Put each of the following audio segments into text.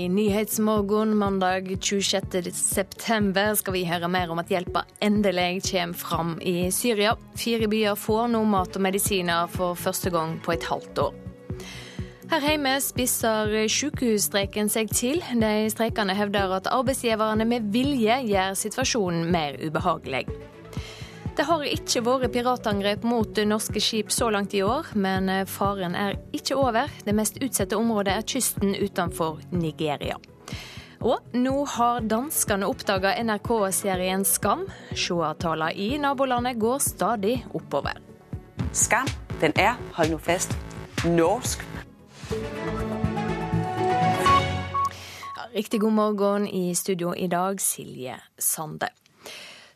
I Nyhetsmorgen mandag 26.9 skal vi høre mer om at hjelpa endelig kommer fram i Syria. Fire byer får nå mat og medisiner for første gang på et halvt år. Her hjemme spisser sykehusstreiken seg til. De streikende hevder at arbeidsgiverne med vilje gjør situasjonen mer ubehagelig. Det har ikke vært piratangrep mot norske skip så langt i år, men faren er ikke over. Det mest utsatte området er kysten utenfor Nigeria. Og nå har danskene oppdaga NRK-serien Skam. Seertallene i nabolandet går stadig oppover. Skam, den er, hold nå fast, norsk. Riktig god morgen i studio i dag, Silje Sande.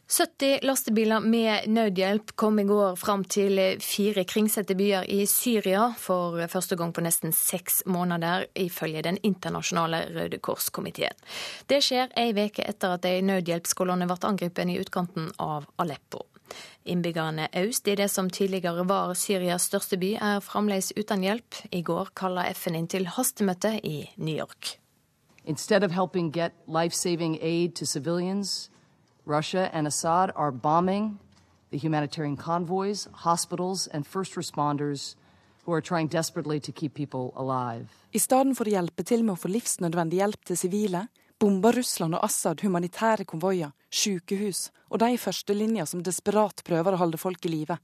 70 lastebiler med nødhjelp kom i går fram til fire kringsette byer i Syria for første gang på nesten seks måneder, ifølge Den internasjonale Røde Kors-komiteen. Det skjer ei uke etter at ei nødhjelpskolonne ble angrepet i utkanten av Aleppo. Innbyggerne øst i det som tidligere var Syrias største by, er fremdeles uten hjelp. I går kalla FN inn til hastemøte i New York. Instead of helping get life-saving aid to civilians, Russia and Assad are bombing the humanitarian convoys, hospitals, and first responders who are trying desperately to keep people alive. I stedet for å hjelpe til med å få livsnødvendig hjelp til sivile, bomber Russland og Assad humanitære konvoier, sykehus og de i førstelinja som desperat prøver å holde folk i live,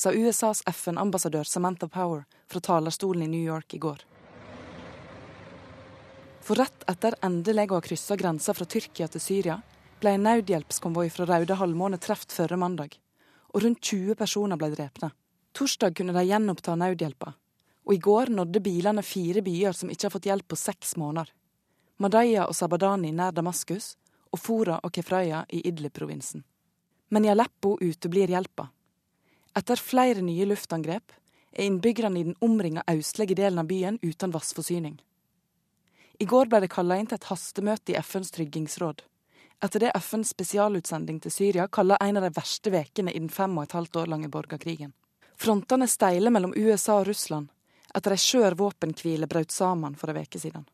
sa USAs FN-ambassadør Samantha Power fra talerstolen i New York i går. For rett etter endelig å ha kryssa grensa fra Tyrkia til Syria, ble en nødhjelpskonvoi fra Raude halvmåne truffet forrige mandag, og rundt 20 personer ble drepne. Torsdag kunne de gjenoppta nødhjelpa, og i går nådde bilene fire byer som ikke har fått hjelp på seks måneder. Madaya og Sabadani nær Damaskus, og Fora og Kefraya i Idlib-provinsen. Men i Aleppo uteblir hjelpa. Etter flere nye luftangrep er innbyggerne i den omringa østlige delen av byen uten vannforsyning. I går ble det kalla inn til et hastemøte i FNs tryggingsråd etter det FNs spesialutsending til Syria kaller en av de verste ukene i den fem og et halvt år lange borgerkrigen. Frontene steiler mellom USA og Russland etter ei skjør våpenhvile brøt sammen for ei uke siden.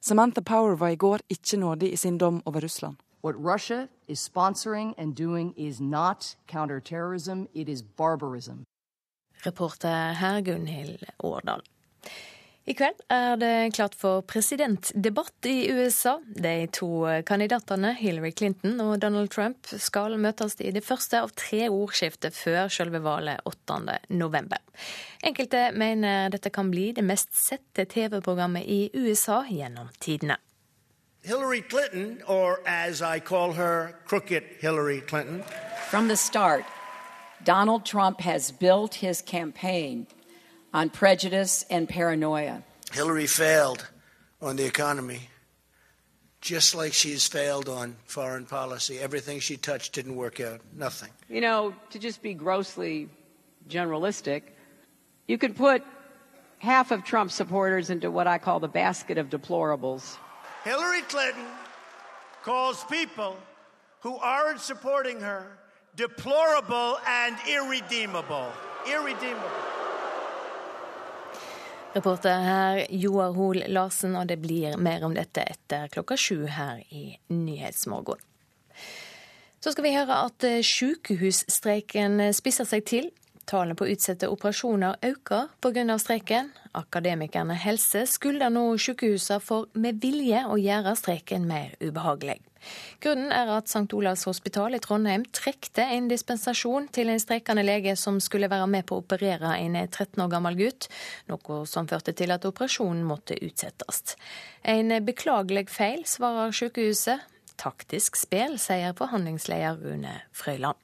Samantha Power var i går ikke nådig i sin dom over Russland. What Russia is sponsoring and doing is not counterterrorism, it is barbarism. Reporter her Gunhild Årdal. I kveld er det klart for presidentdebatt i USA. De to kandidatene, Hillary Clinton og Donald Trump, skal møtes i det første av tre ordskifter før selve valget 8. november. Enkelte mener dette kan bli det mest sette TV-programmet i USA gjennom tidene. Hillary Clinton, or as I call her, crooked Hillary Clinton. From the start, Donald Trump has built his campaign on prejudice and paranoia. Hillary failed on the economy, just like she's failed on foreign policy. Everything she touched didn't work out. Nothing. You know, to just be grossly generalistic, you could put half of Trump's supporters into what I call the basket of deplorables. Hillary Clinton calls people who aren't supporting her deplorable and irredeemable. Irredeemable. Reporter her Joar Hoel Larsen, og det blir mer om dette etter klokka sju her i Nyhetsmorgen. Så skal vi høre at sykehusstreiken spisser seg til. Tallet på utsatte operasjoner øker pga. streiken. Akademikerne helse skylder nå sykehusene for med vilje å gjøre streiken mer ubehagelig. Grunnen er at St. Olavs hospital i Trondheim trekte en dispensasjon til en streikende lege som skulle være med på å operere en 13 år gammel gutt, noe som førte til at operasjonen måtte utsettes. En beklagelig feil, svarer sykehuset. Taktisk spill, sier forhandlingsleder Rune Frøyland.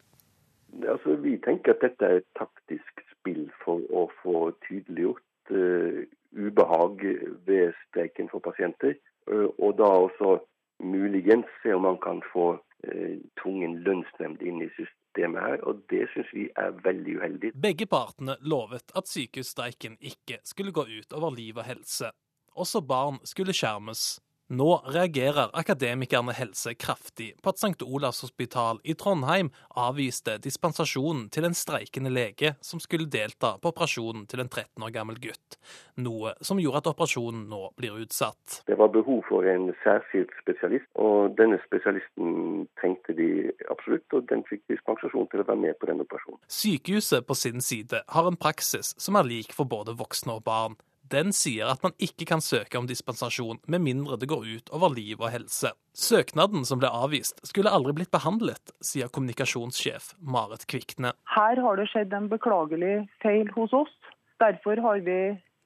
Altså, vi tenker at dette er et taktisk spill for å få tydeliggjort uh, ubehag ved streiken for pasienter. Uh, og da også muligens se om man kan få eh, tvungen lønnsnemnd inn i systemet her, og det syns vi er veldig uheldig. Begge partene lovet at sykehusstreiken ikke skulle gå ut over liv og helse. Også barn skulle skjermes. Nå reagerer Akademikerne helse kraftig på at St. Olavs hospital i Trondheim avviste dispensasjonen til en streikende lege som skulle delta på operasjonen til en 13 år gammel gutt, noe som gjorde at operasjonen nå blir utsatt. Det var behov for en særskilt spesialist, og denne spesialisten trengte de absolutt, og den fikk dispensasjon til å være med på den operasjonen. Sykehuset på sin side har en praksis som er lik for både voksne og barn den sier at man ikke kan søke om dispensasjon med mindre det går ut over liv og helse. Søknaden som ble avvist, skulle aldri blitt behandlet, sier kommunikasjonssjef Marit Kvikne. Her har det skjedd en beklagelig feil hos oss. Derfor har vi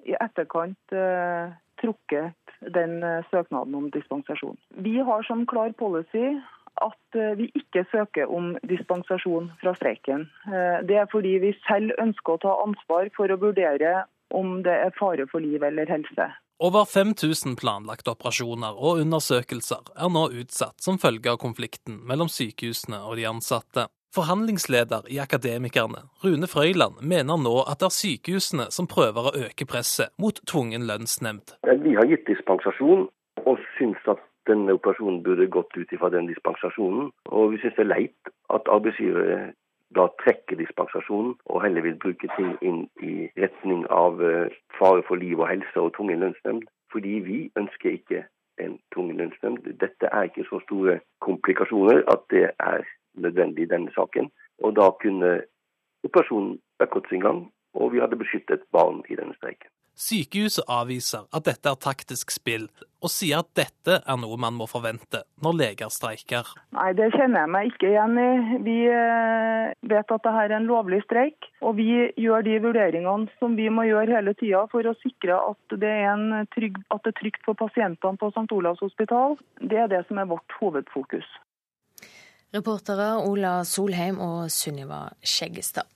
i etterkant eh, trukket den eh, søknaden om dispensasjon. Vi har som klar policy at eh, vi ikke søker om dispensasjon fra streiken. Eh, det er fordi vi selv ønsker å ta ansvar for å vurdere om det er fare for liv eller helse. Over 5000 planlagte operasjoner og undersøkelser er nå utsatt som følge av konflikten mellom sykehusene og de ansatte. Forhandlingsleder i Akademikerne, Rune Frøyland, mener nå at det er sykehusene som prøver å øke presset mot tvungen lønnsnemnd. Vi har gitt dispensasjon, og syns at denne operasjonen burde gått ut ifra den dispensasjonen. Og vi syns det er leit at arbeidsgivere da trekker dispensasjonen og heller vil bruke ting inn i retning av eh, fare for liv og helse og tvungen lønnsnemnd. Fordi vi ønsker ikke en tvungen lønnsnemnd. Dette er ikke så store komplikasjoner at det er nødvendig i denne saken. Og da kunne operasjonen vært gått sin gang, og vi hadde beskyttet barn i denne streiken. Sykehuset avviser at dette er taktisk spill, og sier at dette er noe man må forvente når leger streiker. Nei, det kjenner jeg meg ikke igjen i. Vi eh, vet at dette er en lovlig streik, og vi gjør de vurderingene som vi må gjøre hele tida for å sikre at det, er trygg, at det er trygt for pasientene på St. Olavs hospital. Det er det som er vårt hovedfokus. Reportere Ola Solheim og Sunniva Skjeggestad.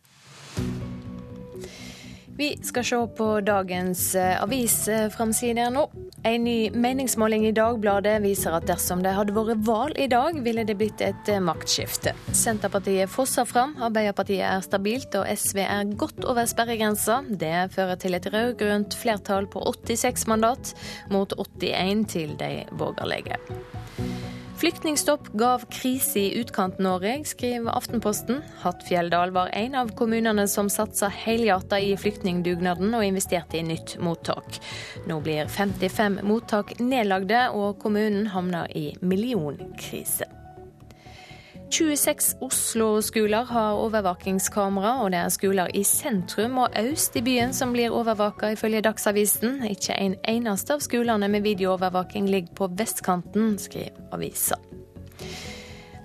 Vi skal se på dagens eh, avisframsider nå. En ny meningsmåling i Dagbladet viser at dersom det hadde vært valg i dag, ville det blitt et eh, maktskifte. Senterpartiet fosser fram, Arbeiderpartiet er stabilt og SV er godt over sperregrensa. Det fører til et rød-grønt flertall på 86 mandat, mot 81 til de borgerlige. Flyktningstopp gav krise i Utkant-Norge, skriver Aftenposten. Hattfjelldal var en av kommunene som satsa helhjertet i flyktningdugnaden og investerte i nytt mottak. Nå blir 55 mottak nedlagde, og kommunen havner i millionkrise. 26 Oslo-skoler har overvåkingskamera, og det er skoler i sentrum og øst i byen som blir overvåka, ifølge Dagsavisen. Ikke en eneste av skolene med videoovervåking ligger på vestkanten, skriver avisa.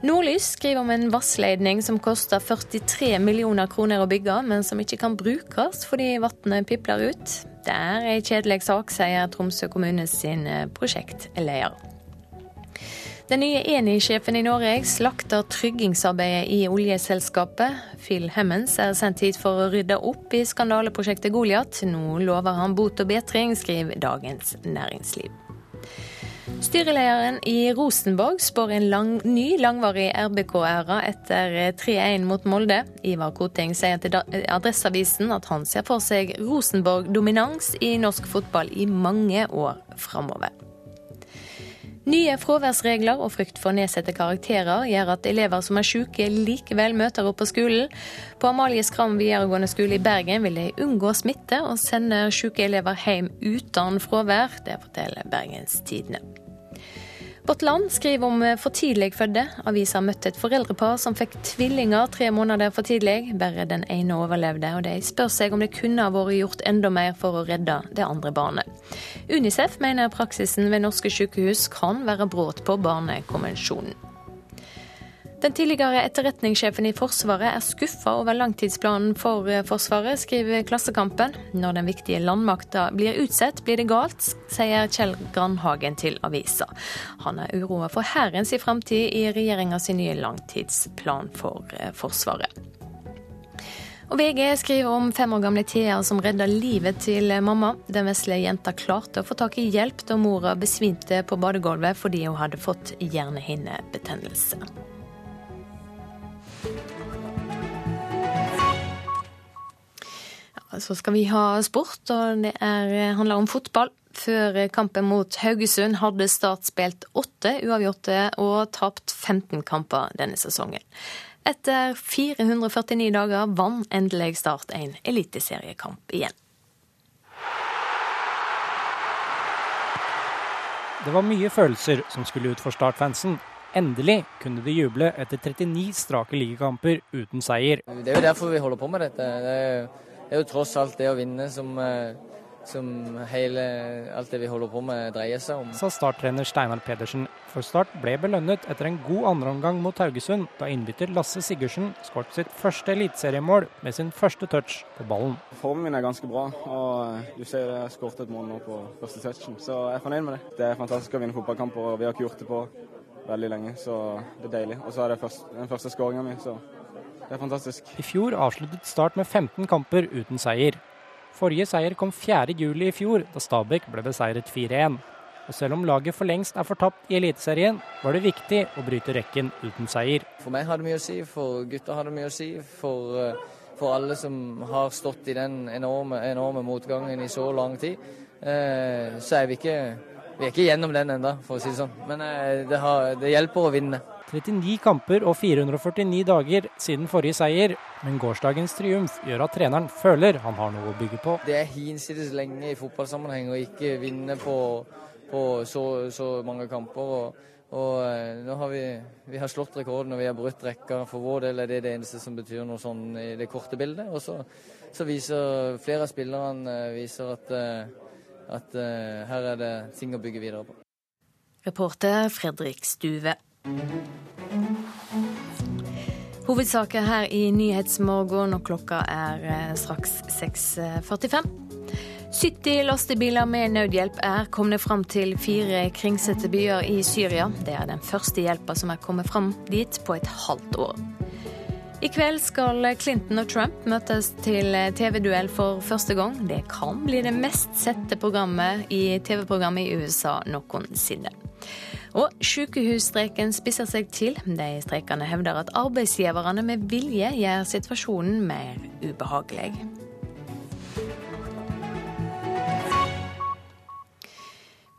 Nordlys skriver om en vannledning som koster 43 millioner kroner å bygge, men som ikke kan brukes fordi vannet pipler ut. Det er ei kjedelig sak, sier Tromsø kommune sin prosjektleder. Den nye Eni-sjefen i Norge slakter tryggingsarbeidet i oljeselskapet. Phil Hemmens er sendt hit for å rydde opp i skandaleprosjektet Goliat. Nå lover han bot og bedring, skriver Dagens Næringsliv. Styrelederen i Rosenborg spår en lang, ny langvarig RBK-æra etter 3-1 mot Molde. Ivar Koting sier til Adresseavisen at han ser for seg Rosenborg-dominans i norsk fotball i mange år framover. Nye fraværsregler og frykt for nedsette karakterer gjør at elever som er syke, likevel møter opp på skolen. På Amalie Skram videregående skole i Bergen vil de unngå smitte og sende syke elever hjem uten fravær. Det forteller Bergens Tidende. Vårt Land skriver om for tidlig fødte. Avisa møtte et foreldrepar som fikk tvillinger tre måneder for tidlig. Bare den ene overlevde, og de spør seg om det kunne ha vært gjort enda mer for å redde det andre barnet. Unicef mener praksisen ved norske sykehus kan være brudd på barnekonvensjonen. Den tidligere etterretningssjefen i Forsvaret er skuffa over langtidsplanen for eh, Forsvaret, skriver Klassekampen. Når den viktige landmakta blir utsatt, blir det galt, sier Kjell Grandhagen til avisa. Han er uroa for hærens framtid i regjeringa sin nye langtidsplan for eh, Forsvaret. Og VG skriver om fem år gamle Thea som redda livet til mamma. Den vesle jenta klarte å få tak i hjelp da mora besvimte på badegulvet fordi hun hadde fått hjernehinnebetennelse. Så skal vi ha sport, og det er, handler om fotball. Før kampen mot Haugesund hadde Start spilt åtte uavgjorte og tapt 15 kamper denne sesongen. Etter 449 dager vant endelig Start en eliteseriekamp igjen. Det var mye følelser som skulle ut for Start-fansen. Endelig kunne de juble etter 39 strake ligakamper uten seier. Det er jo derfor vi holder på med dette. Det er jo, det er jo tross alt det å vinne som eh, som hele, alt det vi holder på med dreier seg om. Sa starttrener Steinar Pedersen. For Start ble belønnet etter en god andreomgang mot Haugesund, da innbytter Lasse Sigurdsen skåret sitt første eliteseriemål med sin første touch på ballen. Formen min er ganske bra, og du ser jeg skåret et mål nå på første touchen, så jeg er fornøyd med det. Det er fantastisk å vinne fotballkamper, og vi har ikke gjort det på veldig lenge, så det er deilig. Og så er det først, den første skåringa mi, så det er fantastisk. I fjor avsluttet Start med 15 kamper uten seier. Forrige seier kom 4.7 i fjor, da Stabæk ble beseiret 4-1. Og selv om laget for lengst er fortapt i Eliteserien, var det viktig å bryte rekken uten seier. For meg har det mye å si, for gutta har det mye å si. For, eh, for alle som har stått i den enorme, enorme motgangen i så lang tid. Eh, så er vi ikke, vi er ikke gjennom den ennå, for å si det sånn. Men eh, det, har, det hjelper å vinne. 39 kamper og 449 dager siden forrige seier, men gårsdagens triumf gjør at treneren føler han har noe å bygge på. Det er hinsides lenge i fotballsammenheng å ikke vinne på, på så, så, mange kamper. og, og eh, nå har vi, vi, har slått rekorden og vi har brutt rekka. For vår del er det det eneste som betyr noe sånn i det korte bildet. Og så, så viser flere av spillerne eh, viser at, at her er det ting å bygge videre på. Reporter Fredrik Stuve. Hovedsaker her i Nyhetsmorgen, og klokka er eh, straks 6.45. 70 lastebiler med nødhjelp er kommet fram til fire kringsete byer i Syria. Det er den første hjelpa som er kommet fram dit på et halvt år. I kveld skal Clinton og Trump møtes til TV-duell for første gang. Det kan bli det mest sette programmet i TV-programmet i USA noensinne. Og sykehusstreiken spisser seg til. De streikende hevder at arbeidsgiverne med vilje gjør situasjonen mer ubehagelig.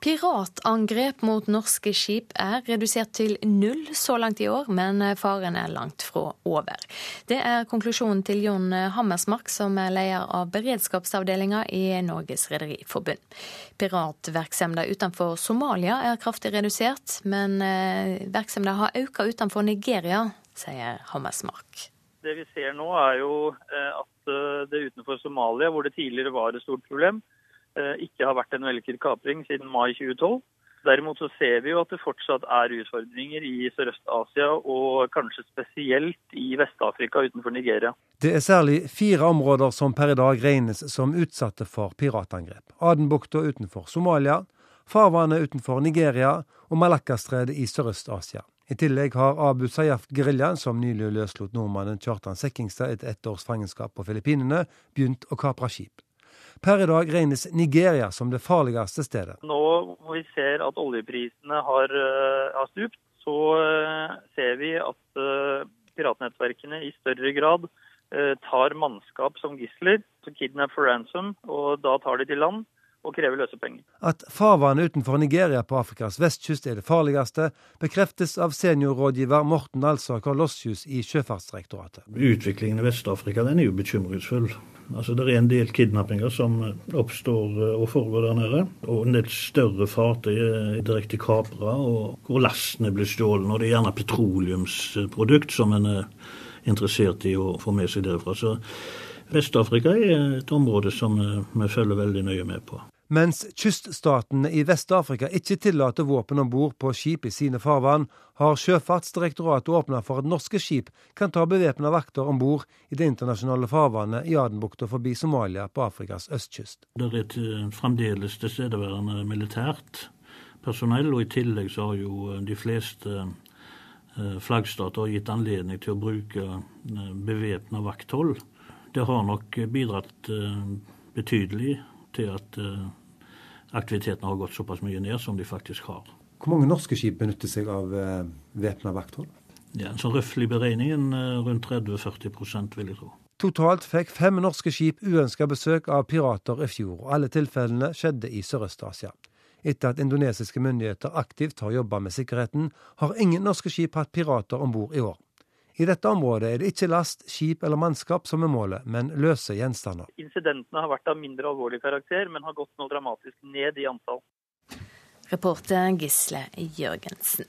Piratangrep mot norske skip er redusert til null så langt i år, men faren er langt fra over. Det er konklusjonen til Jon Hammersmark, som er leder av beredskapsavdelinga i Norges Rederiforbund. Piratvirksomheten utenfor Somalia er kraftig redusert, men eh, virksomheten har økt utenfor Nigeria, sier Hammersmark. Det vi ser nå er jo eh, at eh, det utenfor Somalia, hvor det tidligere var et stort problem, ikke har vært en vellykket kapring siden mai 2012. Derimot så ser vi jo at det fortsatt er utfordringer i Sørøst-Asia, og kanskje spesielt i Vest-Afrika utenfor Nigeria. Det er særlig fire områder som per i dag regnes som utsatte for piratangrep. Adenbukta utenfor Somalia, farvannet utenfor Nigeria og Malakkastredet i Sørøst-Asia. I tillegg har Abu Sayyaf-geriljaen, som nylig løslot nordmannen Kjartan Sekkingstad etter ett års fangenskap på Filippinene, begynt å kapre skip. Per i dag regnes Nigeria som det farligste stedet. Nå hvor vi ser at oljeprisene har, eh, har stupt, så eh, ser vi at eh, piratnettverkene i større grad tar mannskap som gisler, så kidnap for ransom, og da tar de til land og krever løsepenger. At farvannet utenfor Nigeria på Afrikas vestkyst er det farligste, bekreftes av seniorrådgiver Morten Alsaker Lossius i Sjøfartsdirektoratet. Utviklingen i Vest-Afrika er jo bekymringsfull. Altså Det er en del kidnappinger som oppstår eh, og foregår der nede. Og en del større fartøy er direkte kapra, og hvor lastene blir stjålet. Og det er gjerne petroleumsprodukt som en er interessert i å få med seg derfra. Så Vest-Afrika er et område som vi følger veldig nøye med på. Mens kyststatene i Vest-Afrika ikke tillater våpen om bord på skip i sine farvann, har Sjøfartsdirektoratet åpna for at norske skip kan ta bevæpna vakter om bord i det internasjonale farvannet i Adenbukta forbi Somalia på Afrikas østkyst. Det er et eh, fremdeles tilstedeværende militært personell, og i tillegg så har jo eh, de fleste eh, flaggstater gitt anledning til å bruke bevæpna vakthold. Det har nok bidratt betydelig til at aktiviteten har gått såpass mye ned som de faktisk har. Hvor mange norske skip benytter seg av eh, væpna vakthold? Ja, en sånn røftlig beregning rundt 30-40 vil jeg tro. Totalt fikk fem norske skip uønska besøk av pirater i fjor, og alle tilfellene skjedde i Sørøst-Asia. Etter at indonesiske myndigheter aktivt har jobba med sikkerheten, har ingen norske skip hatt pirater om bord i år. I dette området er det ikke last, skip eller mannskap som er målet, men løse gjenstander. Incidentene har vært av mindre alvorlig karakter, men har gått nå dramatisk ned i antall. Reporter Gisle Jørgensen.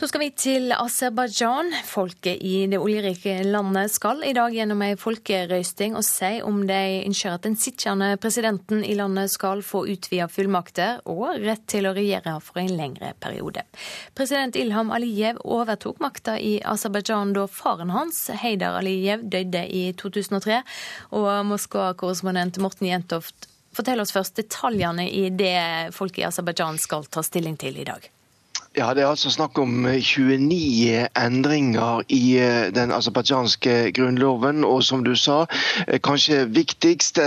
Så skal vi til Aserbajdsjan. Folket i det oljerike landet skal i dag gjennom ei folkerøysting og si om de ønsker at den sittende presidenten i landet skal få utvida fullmakter og rett til å regjere for en lengre periode. President Ilham Aliyev overtok makta i Aserbajdsjan da faren hans, Heidar Aliyev, døde i 2003. Og Moskva-korrespondent Morten Jentoft Fortell oss først detaljene i det folk i Aserbajdsjan skal ta stilling til i dag. Ja, Det er altså snakk om 29 eh, endringer i eh, den aserbajdsjanske grunnloven. Og som du sa, eh, kanskje viktigst,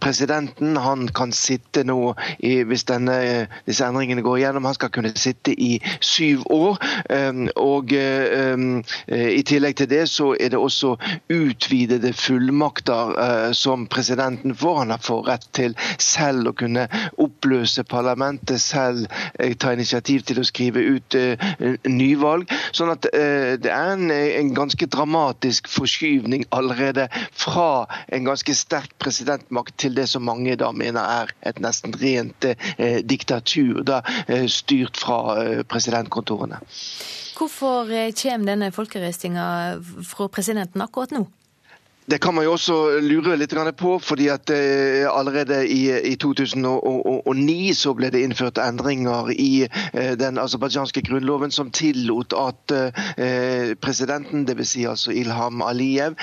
presidenten han kan sitte nå, hvis denne, disse endringene går igjennom, han skal kunne sitte i syv år. Og i tillegg til det så er det også utvidede fullmakter som presidenten får. Han får rett til selv å kunne oppløse parlamentet, selv ta initiativ til å skrive ut uh, nyvalg. Sånn at uh, det er en, en, ganske dramatisk forskyvning allerede fra en ganske sterk presidentmakt til det som mange da mener er et nesten rent uh, diktatur, da, styrt fra presidentkontorene. Hvorfor kommer denne folkerøstinga fra presidenten akkurat nå? Det kan man jo også lure litt på, fordi at eh, allerede i, 2009 så ble det innført endringer i eh, den aserbajdsjanske grunnloven som tillot at eh, presidenten, dvs. Si altså Ilham Aliyev,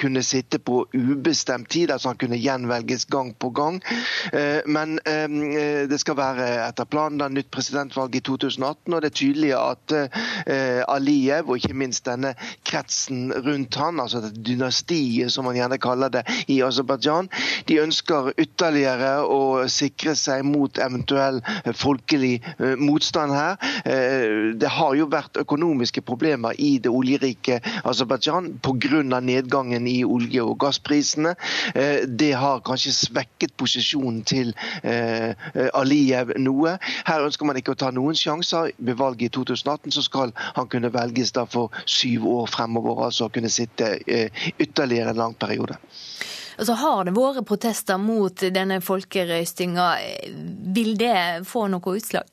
kunne sitte på ubestemt tid. altså Han kunne gjenvelges gang på gang. Men det skal være etter planen da nytt presidentvalg i 2018, og det er tydelig at Aliyev, og ikke minst denne kretsen rundt han, altså dynastiet demokratiet, som man gjerne kaller det i Aserbajdsjan. De ønsker ytterligere å sikre seg mot eventuell folkelig eh, motstand her. Eh, det har jo vært økonomiske problemer i det oljerike Aserbajdsjan pga. nedgangen i olje- og gassprisene. Eh, det har kanskje svekket posisjonen til Aliyev noe. Her ønsker man ikke å ta noen sjanser. Ved valget i 2018 så skal han kunne velges da for syv år fremover, altså kunne sitte ytterligere ytterligere en lang periode. Altså, har det vært protester mot denne folkerøystinga? Vil det få noe utslag?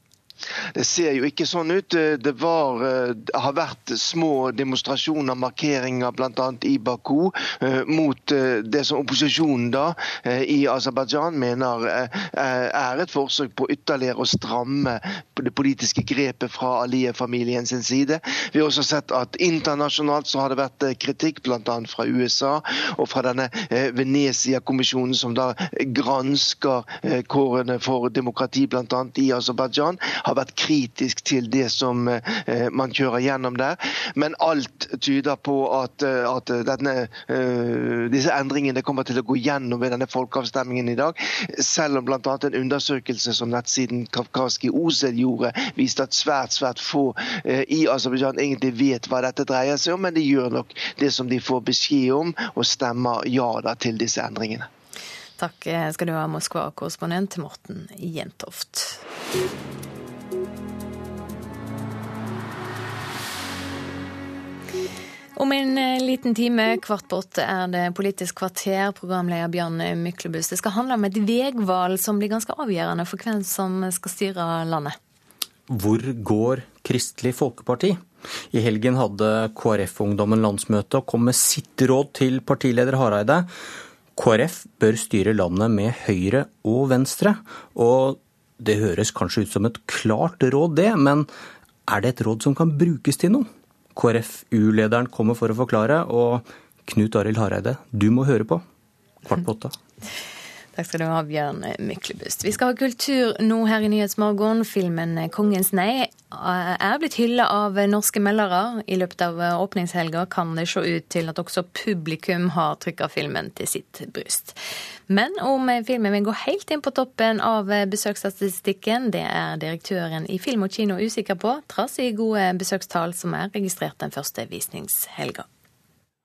Det ser jo ikke sånn ut. Det var, det har vært små demonstrasjoner, markeringer bl.a. i Baku eh, mot eh, det som opposisjonen da i Aserbajdsjan mener er et forsøk på ytterligere å stramme det politiske grepet fra Aliyev-familien sin side. Vi har også sett at internasjonalt så har det vært kritikk bl.a. fra USA og fra denne Venezia-kommisjonen som da gransker kårene for demokrati bl.a. i Aserbajdsjan har vært kritisk til det som eh, man kjører gjennom der. Men alt tyder på at, eh, at denne, eh, disse endringene kommer til å gå gjennom ved denne folkeavstemningen i dag. Selv om bl.a. en undersøkelse som nettsiden Kafkaski Osel gjorde, viste at svært svært få i Aserbajdsjan egentlig vet hva dette dreier seg om, men de gjør nok det som de får beskjed om, og stemmer ja da til disse endringene. Takk skal du ha, Moskva-korrespondent Morten Jentoft. Om en eh, liten time, kvart på åtte, er det Politisk kvarter. Programleder Bjørn Myklebust. Det skal handle om et veivalg som blir ganske avgjørende for hvem som skal styre landet. Hvor går Kristelig Folkeparti? I helgen hadde KrF-ungdommen landsmøte og kom med sitt råd til partileder Hareide. KrF bør styre landet med Høyre og Venstre. Og det høres kanskje ut som et klart råd, det, men er det et råd som kan brukes til noe? KrFU-lederen kommer for å forklare, og Knut Arild Hareide, du må høre på. Kvart på åtte. Takk skal du ha, Bjørn Myklebust. Vi skal ha kultur nå her i Nyhetsmorgen. Filmen 'Kongens nei' er blitt hylla av norske meldere. I løpet av åpningshelga kan det se ut til at også publikum har trykka filmen til sitt bryst. Men om filmen vil gå helt inn på toppen av besøksstatistikken, det er direktøren i Film og Kino usikker på, trass i gode besøkstall som er registrert den første visningshelga.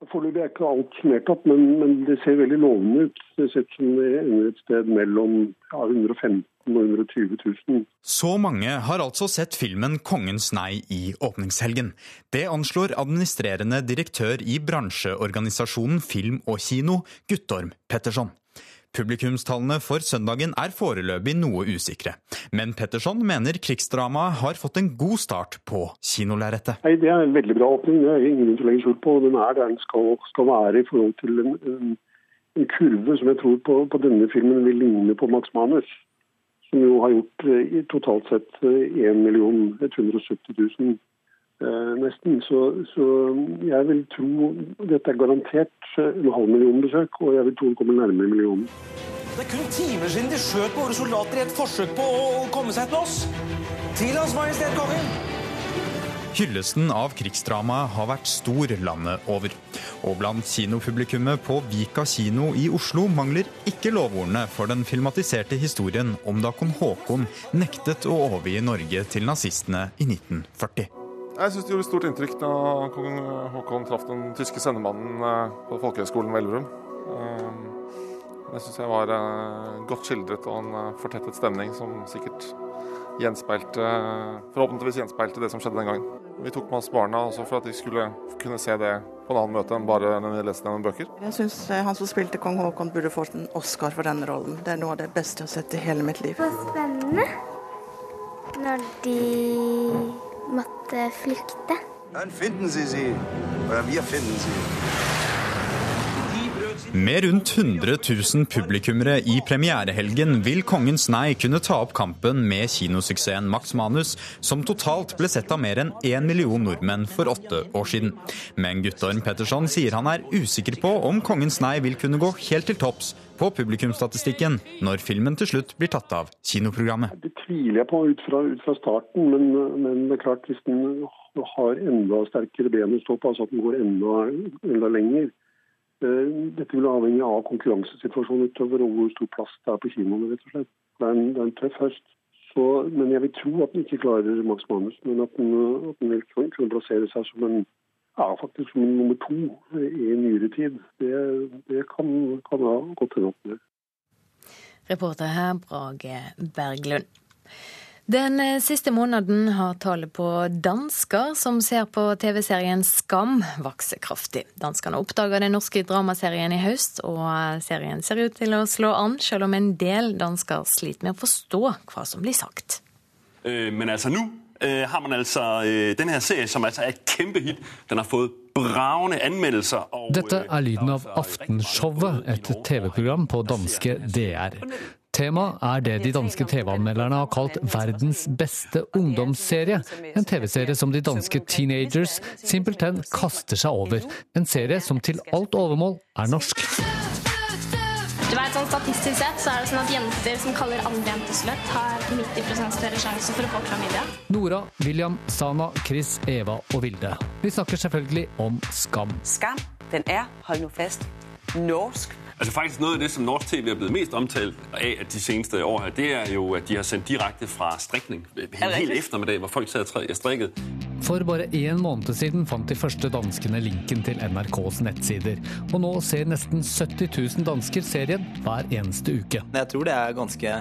Foreløpig er ikke alt summert opp, men, men, det ser veldig lovende ut. Det ser ut som det ender et sted mellom ja, 115 og 120 000. Så mange har altså sett filmen 'Kongens nei' i åpningshelgen. Det anslår administrerende direktør i bransjeorganisasjonen Film og Kino, Guttorm Petterson. Publikumstallene for søndagen er foreløpig noe usikre. Men Petterson mener krigsdramaet har fått en god start på kinolerretet. Det er en veldig bra åpning, det er ingen til å legge skjul på. Den er der den skal, skal være i forhold til en, en, en, kurve som jeg tror på, på denne filmen vil ligne på Max Manus. Som jo har gjort i totalt sett 1 170 000 Eh, nesten. Så, så, jeg vil tro Dette er garantert en halv million besøk, og jeg vil tro det kommer nærmere millionen. Det er kun timer siden de skjøt på våre soldater i et forsøk på å komme seg til oss. Til Hans Majestet Kongen! Hyllesten av krigsdramaet har vært stor landet over. Og blant kinopublikummet på Vika kino i Oslo mangler ikke lovordene for den filmatiserte historien om da kong Haakon nektet å overgi Norge til nazistene i 1940. Jeg syns det gjorde stort inntrykk da kong Haakon traff den tyske sendemannen eh, på Folkehøgskolen ved Elverum. Eh, det syns jeg var eh, godt skildret og en fortettet stemning som sikkert gjenspeilte Forhåpentligvis gjenspeilte det som skjedde den gangen. Vi tok med oss barna også for at de skulle kunne se det på en annen møte enn bare når vi leste gjennom bøker. Jeg syns han som spilte kong Haakon burde fått en Oscar for denne rollen. Det er noe av det beste jeg har sett i hele mitt liv. Det var spennende når de måtte flykte. Dann finden Sie sie. eller vi finden sie. Med rundt 100 000 publikummere i premierehelgen vil Kongens nei kunne ta opp kampen med kinosuksessen Max Manus, som totalt ble sett av mer enn én million nordmenn for åtte år siden. Men Guttorm Petterson sier han er usikker på om Kongens nei vil kunne gå helt til topps på publikumsstatistikken når filmen til slutt blir tatt av kinoprogrammet. Det tviler jeg på ut fra, ut fra starten, men, men, det er klart hvis den har enda sterkere ben å stå på, altså at den går enda, enda lenger, Eh, dette vil avhenge av konkurransesituasjonen utover og hvor stor plass det er på kinoene. rett og slett. Det er en, det er en tøff høst. Så, men jeg vil tro at den ikke klarer Max Manus, men at den, at den vil kunne plassere seg som en ja, faktisk som en nummer to i nyere tid. Det, det kan, kan ha gått hende opp det Reporter her, Brage Berglund. Den eh, siste måneden har tallet på dansker som ser på TV-serien Skam, vokst kraftig. Danskene oppdaga den norske dramaserien i høst, og eh, serien ser ut til å slå an, selv om en del dansker sliter med å forstå hva som blir sagt. Uh, men altså nå uh, har man altså øh, denne her serie, som altså er et kjempehit. Den har fått bravende anmeldelser. Og, Dette er lyden av Aftenshowet, et TV-program på danske DR. Temaet er det de danske TV-anmelderne har kalt verdens beste ungdomsserie. En TV-serie som de danske teenagers simpelthen kaster seg over. En serie som til alt overmål er norsk. Du vet, sånn Statistisk sett så er det sånn at jenter som kaller andre jenter sløtt, har 90% større sjanse for å få klamydia. Nora, William, Sana, Chris, Eva og Vilde. Vi snakker selvfølgelig om Skam. Skam, den er, hold nå fest, norsk Altså faktisk Noget av det som norsk TV er blitt mest omtalt av de seneste år, her, det er jo at de har sendt direkte fra strikning. En hel eftermiddag, hvor folk sad og strikket. For bare én måned siden fant de første danskene linken til NRKs nettsider. Og nå ser nesten 70 000 dansker serien hver eneste uke. Jeg tror det er ganske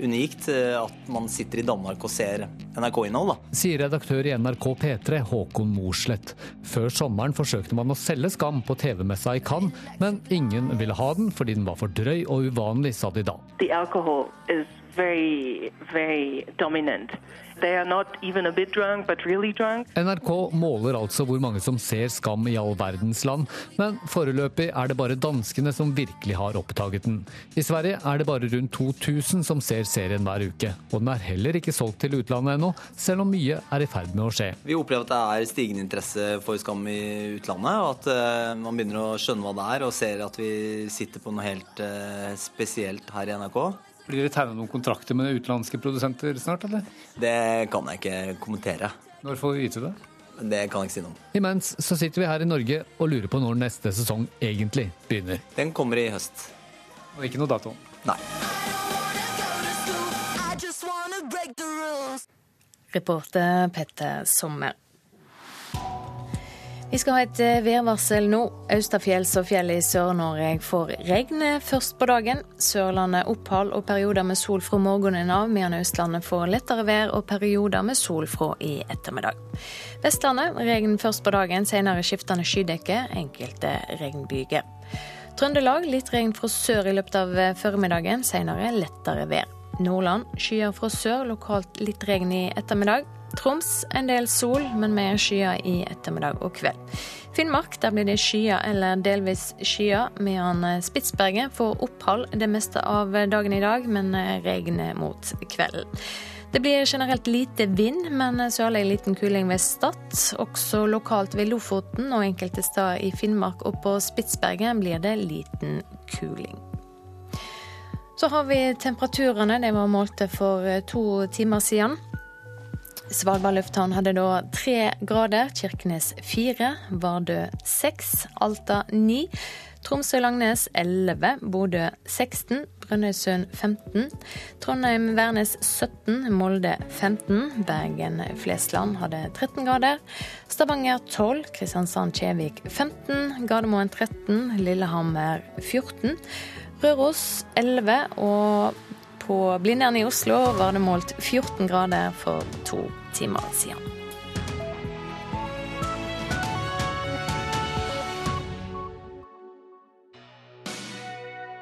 unikt eh, at man sitter i Danmark og ser NRK-innhold. Sier redaktør i NRK P3 Håkon Morslett. Før sommeren forsøkte man å selge Skam på TV-messa i Cannes, men ingen ville ha den fordi den var for drøy og uvanlig, sa de da. The alcohol is very, very dominant. Drunk, really NRK måler altså hvor mange som ser Skam i all verdens land, men foreløpig er det bare danskene som virkelig har oppdaget den. I Sverige er det bare rundt 2000 som ser serien hver uke, og den er heller ikke solgt til utlandet ennå, selv om mye er i ferd med å skje. Vi opplever at det er stigende interesse for Skam i utlandet, og at uh, man begynner å skjønne hva det er, og ser at vi sitter på noe helt uh, spesielt her i NRK. Blir det tegna noen kontrakter med utenlandske produsenter snart, eller? Det kan jeg ikke kommentere. Når får vi vite det? Det kan jeg ikke si noe om. Imens så sitter vi her i Norge og lurer på når neste sesong egentlig begynner. Den kommer i høst. Og ikke noe dato? Nei. Reporter Petter Sommer. Vi skal ha et eh, værvarsel nå. Austafjells og fjellet i Sør-Norge får regn først på dagen. Sørlandet opphold og perioder med sol fra morgenen av, mens Østlandet får lettere vær og perioder med sol fra i ettermiddag. Vestlandet regn først på dagen, senere skiftende skydekke, enkelte regnbyger. Trøndelag litt regn fra sør i løpet av eh, formiddagen, senere lettere vær. Nordland skyer fra sør, lokalt litt regn i ettermiddag. Troms en del sol, men med skyer i ettermiddag og kveld. Finnmark der blir det skyer eller delvis skyer, mens Spitsbergen får opphold det meste av dagen i dag, men regner mot kvelden. Det blir generelt lite vind, men sørlig liten kuling ved Stad. Også lokalt ved Lofoten og enkelte steder i Finnmark og på Spitsbergen blir det liten kuling. Så har vi temperaturene. De var målte for to timer siden. Svalbard lufthavn hadde da tre grader, Kirkenes fire, Vardø seks, Alta ni, Tromsø-Langnes 11, Bodø 16, Brønnøysund 15, Trondheim-Værnes 17, Molde 15, Bergen-Flesland hadde 13 grader, Stavanger 12, Kristiansand-Kjevik 15, Gardermoen 13, Lillehammer 14, Røros 11 og på Blindern i Oslo var det målt 14 grader for to timer siden.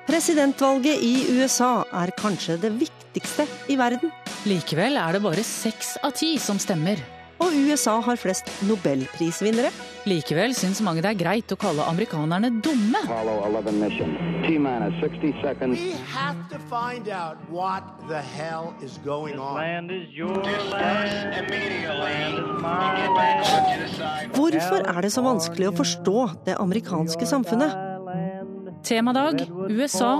Presidentvalget i USA er kanskje det viktigste i verden. Likevel er det bare seks av ti som stemmer. Og USA har flest nobelprisvinnere. Likevel syns mange det er greit å kalle amerikanerne dumme. Hvorfor er det så vanskelig å forstå det amerikanske samfunnet? Temadag USA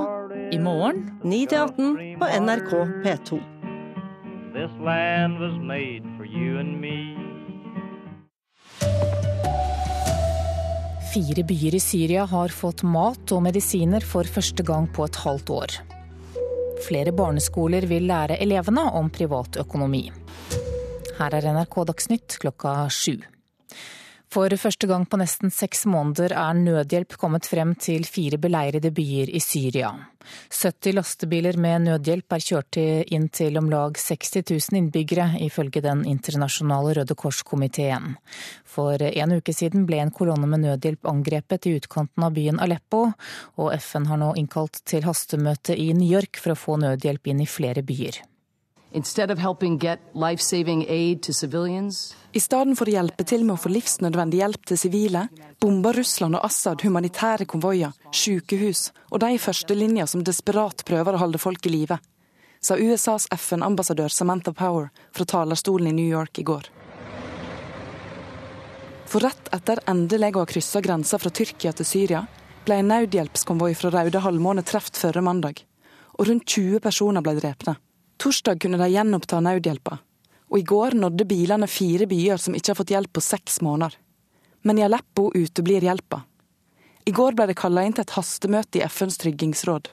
i morgen. 9 18 på NRK P2. This land was made for you and me. Fire byer i Syria har fått mat og medisiner for første gang på et halvt år. Flere barneskoler vil lære elevene om privatøkonomi. Her er NRK Dagsnytt klokka sju. For første gang på nesten seks måneder er nødhjelp kommet frem til fire beleirede byer i Syria. 70 lastebiler med nødhjelp er kjørt inn til om lag 60 000 innbyggere, ifølge Den internasjonale Røde Kors-komiteen. For en uke siden ble en kolonne med nødhjelp angrepet i utkanten av byen Aleppo, og FN har nå innkalt til hastemøte i New York for å få nødhjelp inn i flere byer. I stedet for å hjelpe til med å få livsnødvendig hjelp til sivile, bomber Russland og Assad humanitære konvoier, sykehus og de i førstelinja som desperat prøver å holde folk i live, sa USAs FN-ambassadør Samantha Power fra talerstolen i New York i går. For rett etter endelig å ha kryssa grensa fra Tyrkia til Syria, ble en nødhjelpskonvoi fra Raude halvmåne truffet forrige mandag, og rundt 20 personer ble drepne. Torsdag kunne de gjenoppta nødhjelpa, og i går nådde bilene fire byer som ikke har fått hjelp på seks måneder. Men i Aleppo uteblir hjelpa. I går ble det kalla inn til et hastemøte i FNs tryggingsråd.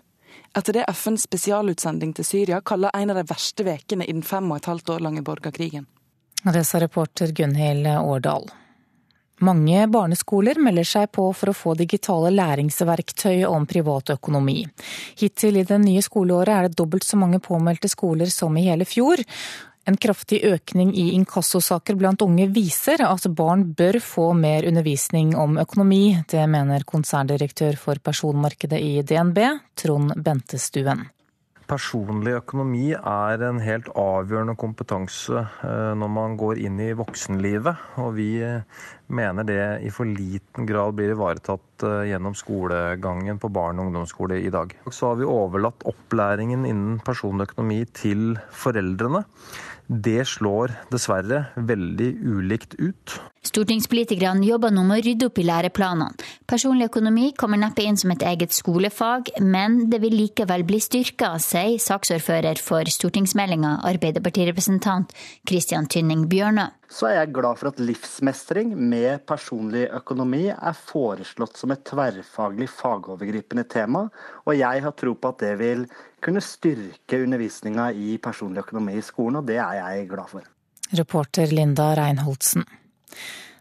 Etter det FNs spesialutsending til Syria kaller en av de verste ukene i den fem og et halvt år lange borgerkrigen. Det sa reporter Gunhild Årdal. Mange barneskoler melder seg på for å få digitale læringsverktøy om privatøkonomi. Hittil i det nye skoleåret er det dobbelt så mange påmeldte skoler som i hele fjor. En kraftig økning i inkassosaker blant unge viser at barn bør få mer undervisning om økonomi. Det mener konserndirektør for personmarkedet i DNB, Trond Bentestuen. Personlig økonomi er en helt avgjørende kompetanse eh, når man går inn i voksenlivet. Og vi eh, mener det i for liten grad blir ivaretatt eh, gjennom skolegangen på barne- og ungdomsskole i dag. Så har vi overlatt opplæringen innen personlig økonomi til foreldrene. Det slår dessverre veldig ulikt ut. Stortingspolitikerne jobber nå med å rydde opp i læreplanene. Personlig økonomi kommer neppe inn som et eget skolefag, men det vil likevel bli styrka, sier saksordfører for stortingsmeldinga, Arbeiderpartirepresentant Christian Tynning Bjørnø så er jeg glad for at livsmestring med personlig økonomi er foreslått som et tverrfaglig fagovergripende tema, og jeg har tro på at det vil kunne styrke undervisninga i personlig økonomi i skolen, og det er jeg glad for. Reporter Linda Reinholdsen.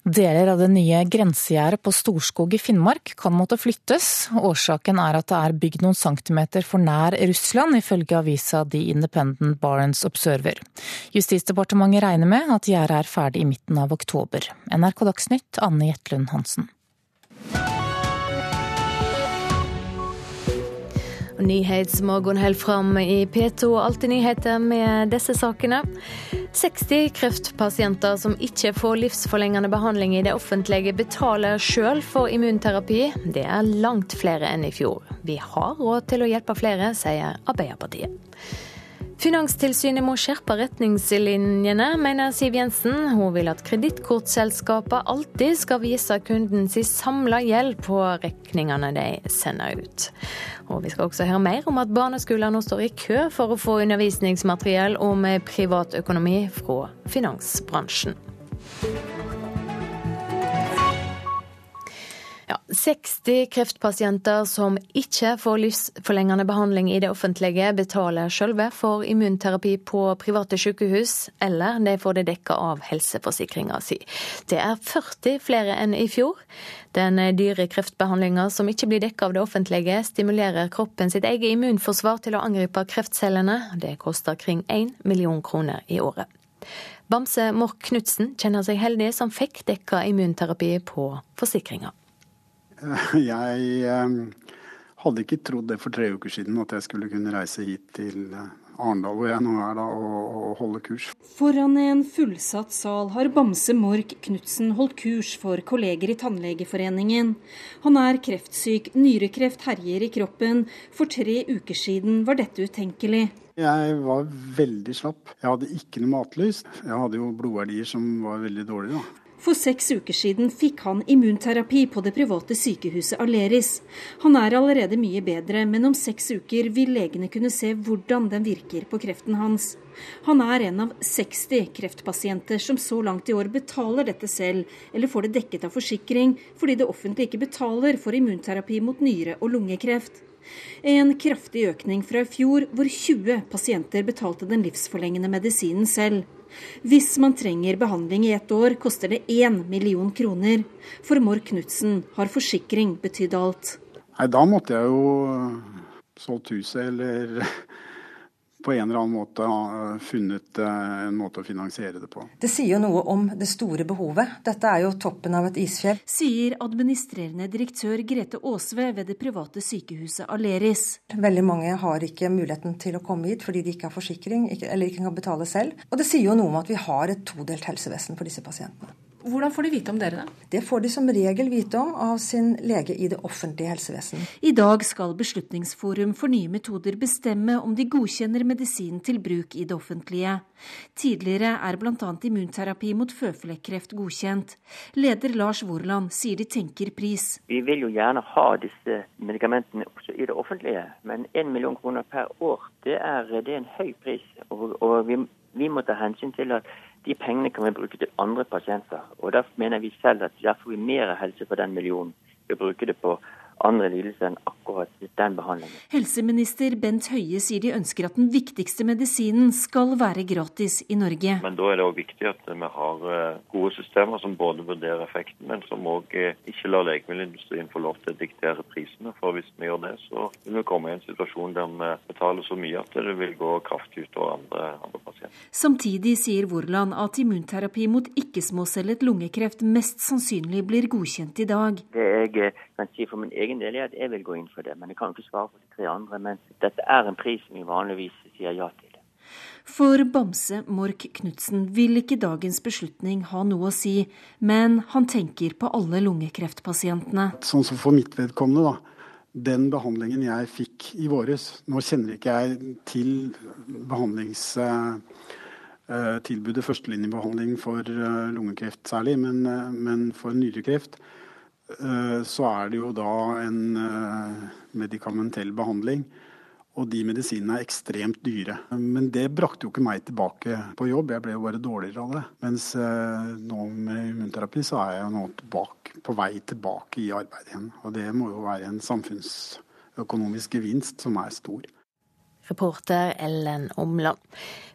Deler av det nye grensegjerdet på Storskog i Finnmark kan måtte flyttes. Årsaken er at det er bygd noen centimeter for nær Russland, ifølge avisa The Independent Barents Observer. Justisdepartementet regner med at gjerdet er ferdig i midten av oktober. NRK Dagsnytt, Anne Jetlund Hansen. Nyhetsmorgen holder fram i P2 Alltid nyheter med disse sakene. 60 kreftpasienter som ikke får livsforlengende behandling i det offentlige, betaler sjøl for immunterapi. Det er langt flere enn i fjor. Vi har råd til å hjelpe flere, sier Arbeiderpartiet. Finanstilsynet må skjerpe retningslinjene, mener Siv Jensen. Hun vil at kredittkortselskapene alltid skal vise kunden sin samla gjeld på regningene de sender ut. Og Vi skal også høre mer om at barneskoler nå står i kø for å få undervisningsmateriell om privatøkonomi fra finansbransjen. Ja, 60 kreftpasienter som ikke får livsforlengende behandling i det offentlige, betaler sjølve for immunterapi på private sykehus, eller de får det dekka av helseforsikringa si. Det er 40 flere enn i fjor. Den dyre kreftbehandlinga som ikke blir dekka av det offentlige, stimulerer kroppen sitt eget immunforsvar til å angripe kreftcellene. Det koster kring 1 million kroner i året. Bamse Mork Knutsen kjenner seg heldig som fikk dekka immunterapi på forsikringa. Jeg eh, hadde ikke trodd det for tre uker siden, at jeg skulle kunne reise hit til eh, Arendal, hvor jeg nå er, da, og, og holde kurs. Foran en fullsatt sal har Bamse Mork Knutsen holdt kurs for kolleger i Tannlegeforeningen. Han er kreftsyk, nyrekreft herjer i kroppen. For tre uker siden var dette utenkelig. Jeg var veldig slapp. Jeg hadde ikke noe matlyst. Jeg hadde jo blodverdier som var veldig dårlige. da. For seks uker siden fikk han immunterapi på det private sykehuset Aleris. Han er allerede mye bedre, men om seks uker vil legene kunne se hvordan den virker på kreften hans. Han er en av 60 kreftpasienter som så langt i år betaler dette selv, eller får det dekket av forsikring, fordi det offentlige ikke betaler for immunterapi mot nyre- og lungekreft. En kraftig økning fra i fjor, hvor 20 pasienter betalte den livsforlengende medisinen selv. Hvis man trenger behandling i ett år, koster det én million kroner. For Mork Knutsen har forsikring betydd alt. Nei, da måtte jeg jo solgt huset eller på en eller annen måte ha funnet eh, en måte å finansiere det på. Det sier jo noe om det store behovet. Dette er jo toppen av et isfjell. Sier administrerende direktør Grete Aasve ved det private sykehuset Aleris. Veldig mange har ikke muligheten til å komme hit fordi de ikke har forsikring eller ikke kan betale selv. Og det sier jo noe om at vi har et todelt helsevesen for disse pasientene. Hvordan får de vite om dere, da? Det får de som regel vite om av sin lege i det offentlige helsevesen. I dag skal Beslutningsforum for nye metoder bestemme om de godkjenner medisin til bruk i det offentlige. Tidligere er bl.a. immunterapi mot føflekkreft godkjent. Leder Lars Vorland sier de tenker pris. Vi vil jo gjerne ha disse medikamentene også i det offentlige, men 1 million kroner per år, det er, det er en høy pris. Og, og vi, vi må ta hensyn til at de pengene kan vi bruke til andre pasienter. Og Derfor mener vi selv at der får vi mer helse for den millionen Vi bruker det på andre lidelser enn akkurat den behandlingen. Helseminister Bent Høie sier de ønsker at den viktigste medisinen skal være gratis i Norge. Men da er det òg viktig at vi har eh, gode systemer som både vurderer effekten, men som òg eh, ikke lar legemiddelindustrien få lov til å diktere prisene. For hvis vi gjør det, så vil vi komme i en situasjon der vi betaler så mye at det vil gå kraftig utover andre, andre pasienter. Samtidig sier Vorland at immunterapi mot ikke-småcellet lungekreft mest sannsynlig blir godkjent i dag. Det jeg kan si for min egen del er at jeg vil gå inn for det. Men jeg kan ikke svare for de tre andre. Men dette er en pris som vi vanligvis sier ja til. For Bamse Mork Knutsen vil ikke dagens beslutning ha noe å si, men han tenker på alle lungekreftpasientene. Sånn som for mitt vedkommende, da. Den behandlingen jeg fikk i våres Nå kjenner ikke jeg til behandlingstilbudet, eh, førstelinjebehandling for eh, lungekreft særlig, men, eh, men for nyrekreft Eh, så er det jo da en eh, medikamentell behandling. Og de medisinene er ekstremt dyre. Men det brakte jo ikke meg tilbake på jobb, jeg ble jo bare dårligere av det. Mens eh, nå med immunterapi så er jeg jo nå tilbake, på vei tilbake i arbeid igjen. Og det må jo være en samfunnsøkonomisk gevinst som er stor. Reporter Ellen Omland.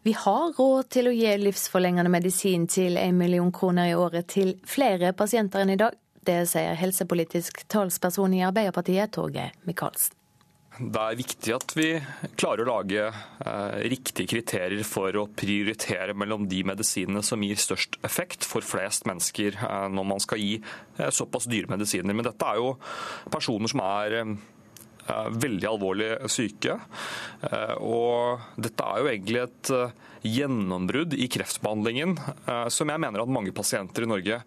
Vi har råd til å gi livsforlengende medisin til en million kroner i året til flere pasienter enn i dag. Det sier helsepolitisk talsperson i Arbeiderpartiet, Torgeir Micaelsen. Det er viktig at vi klarer å lage eh, riktige kriterier for å prioritere mellom de medisinene som gir størst effekt for flest mennesker eh, når man skal gi eh, såpass dyre medisiner. Men dette er jo personer som er eh, veldig alvorlig syke. Eh, og dette er jo egentlig et eh, gjennombrudd i kreftbehandlingen som jeg mener at mange pasienter i Norge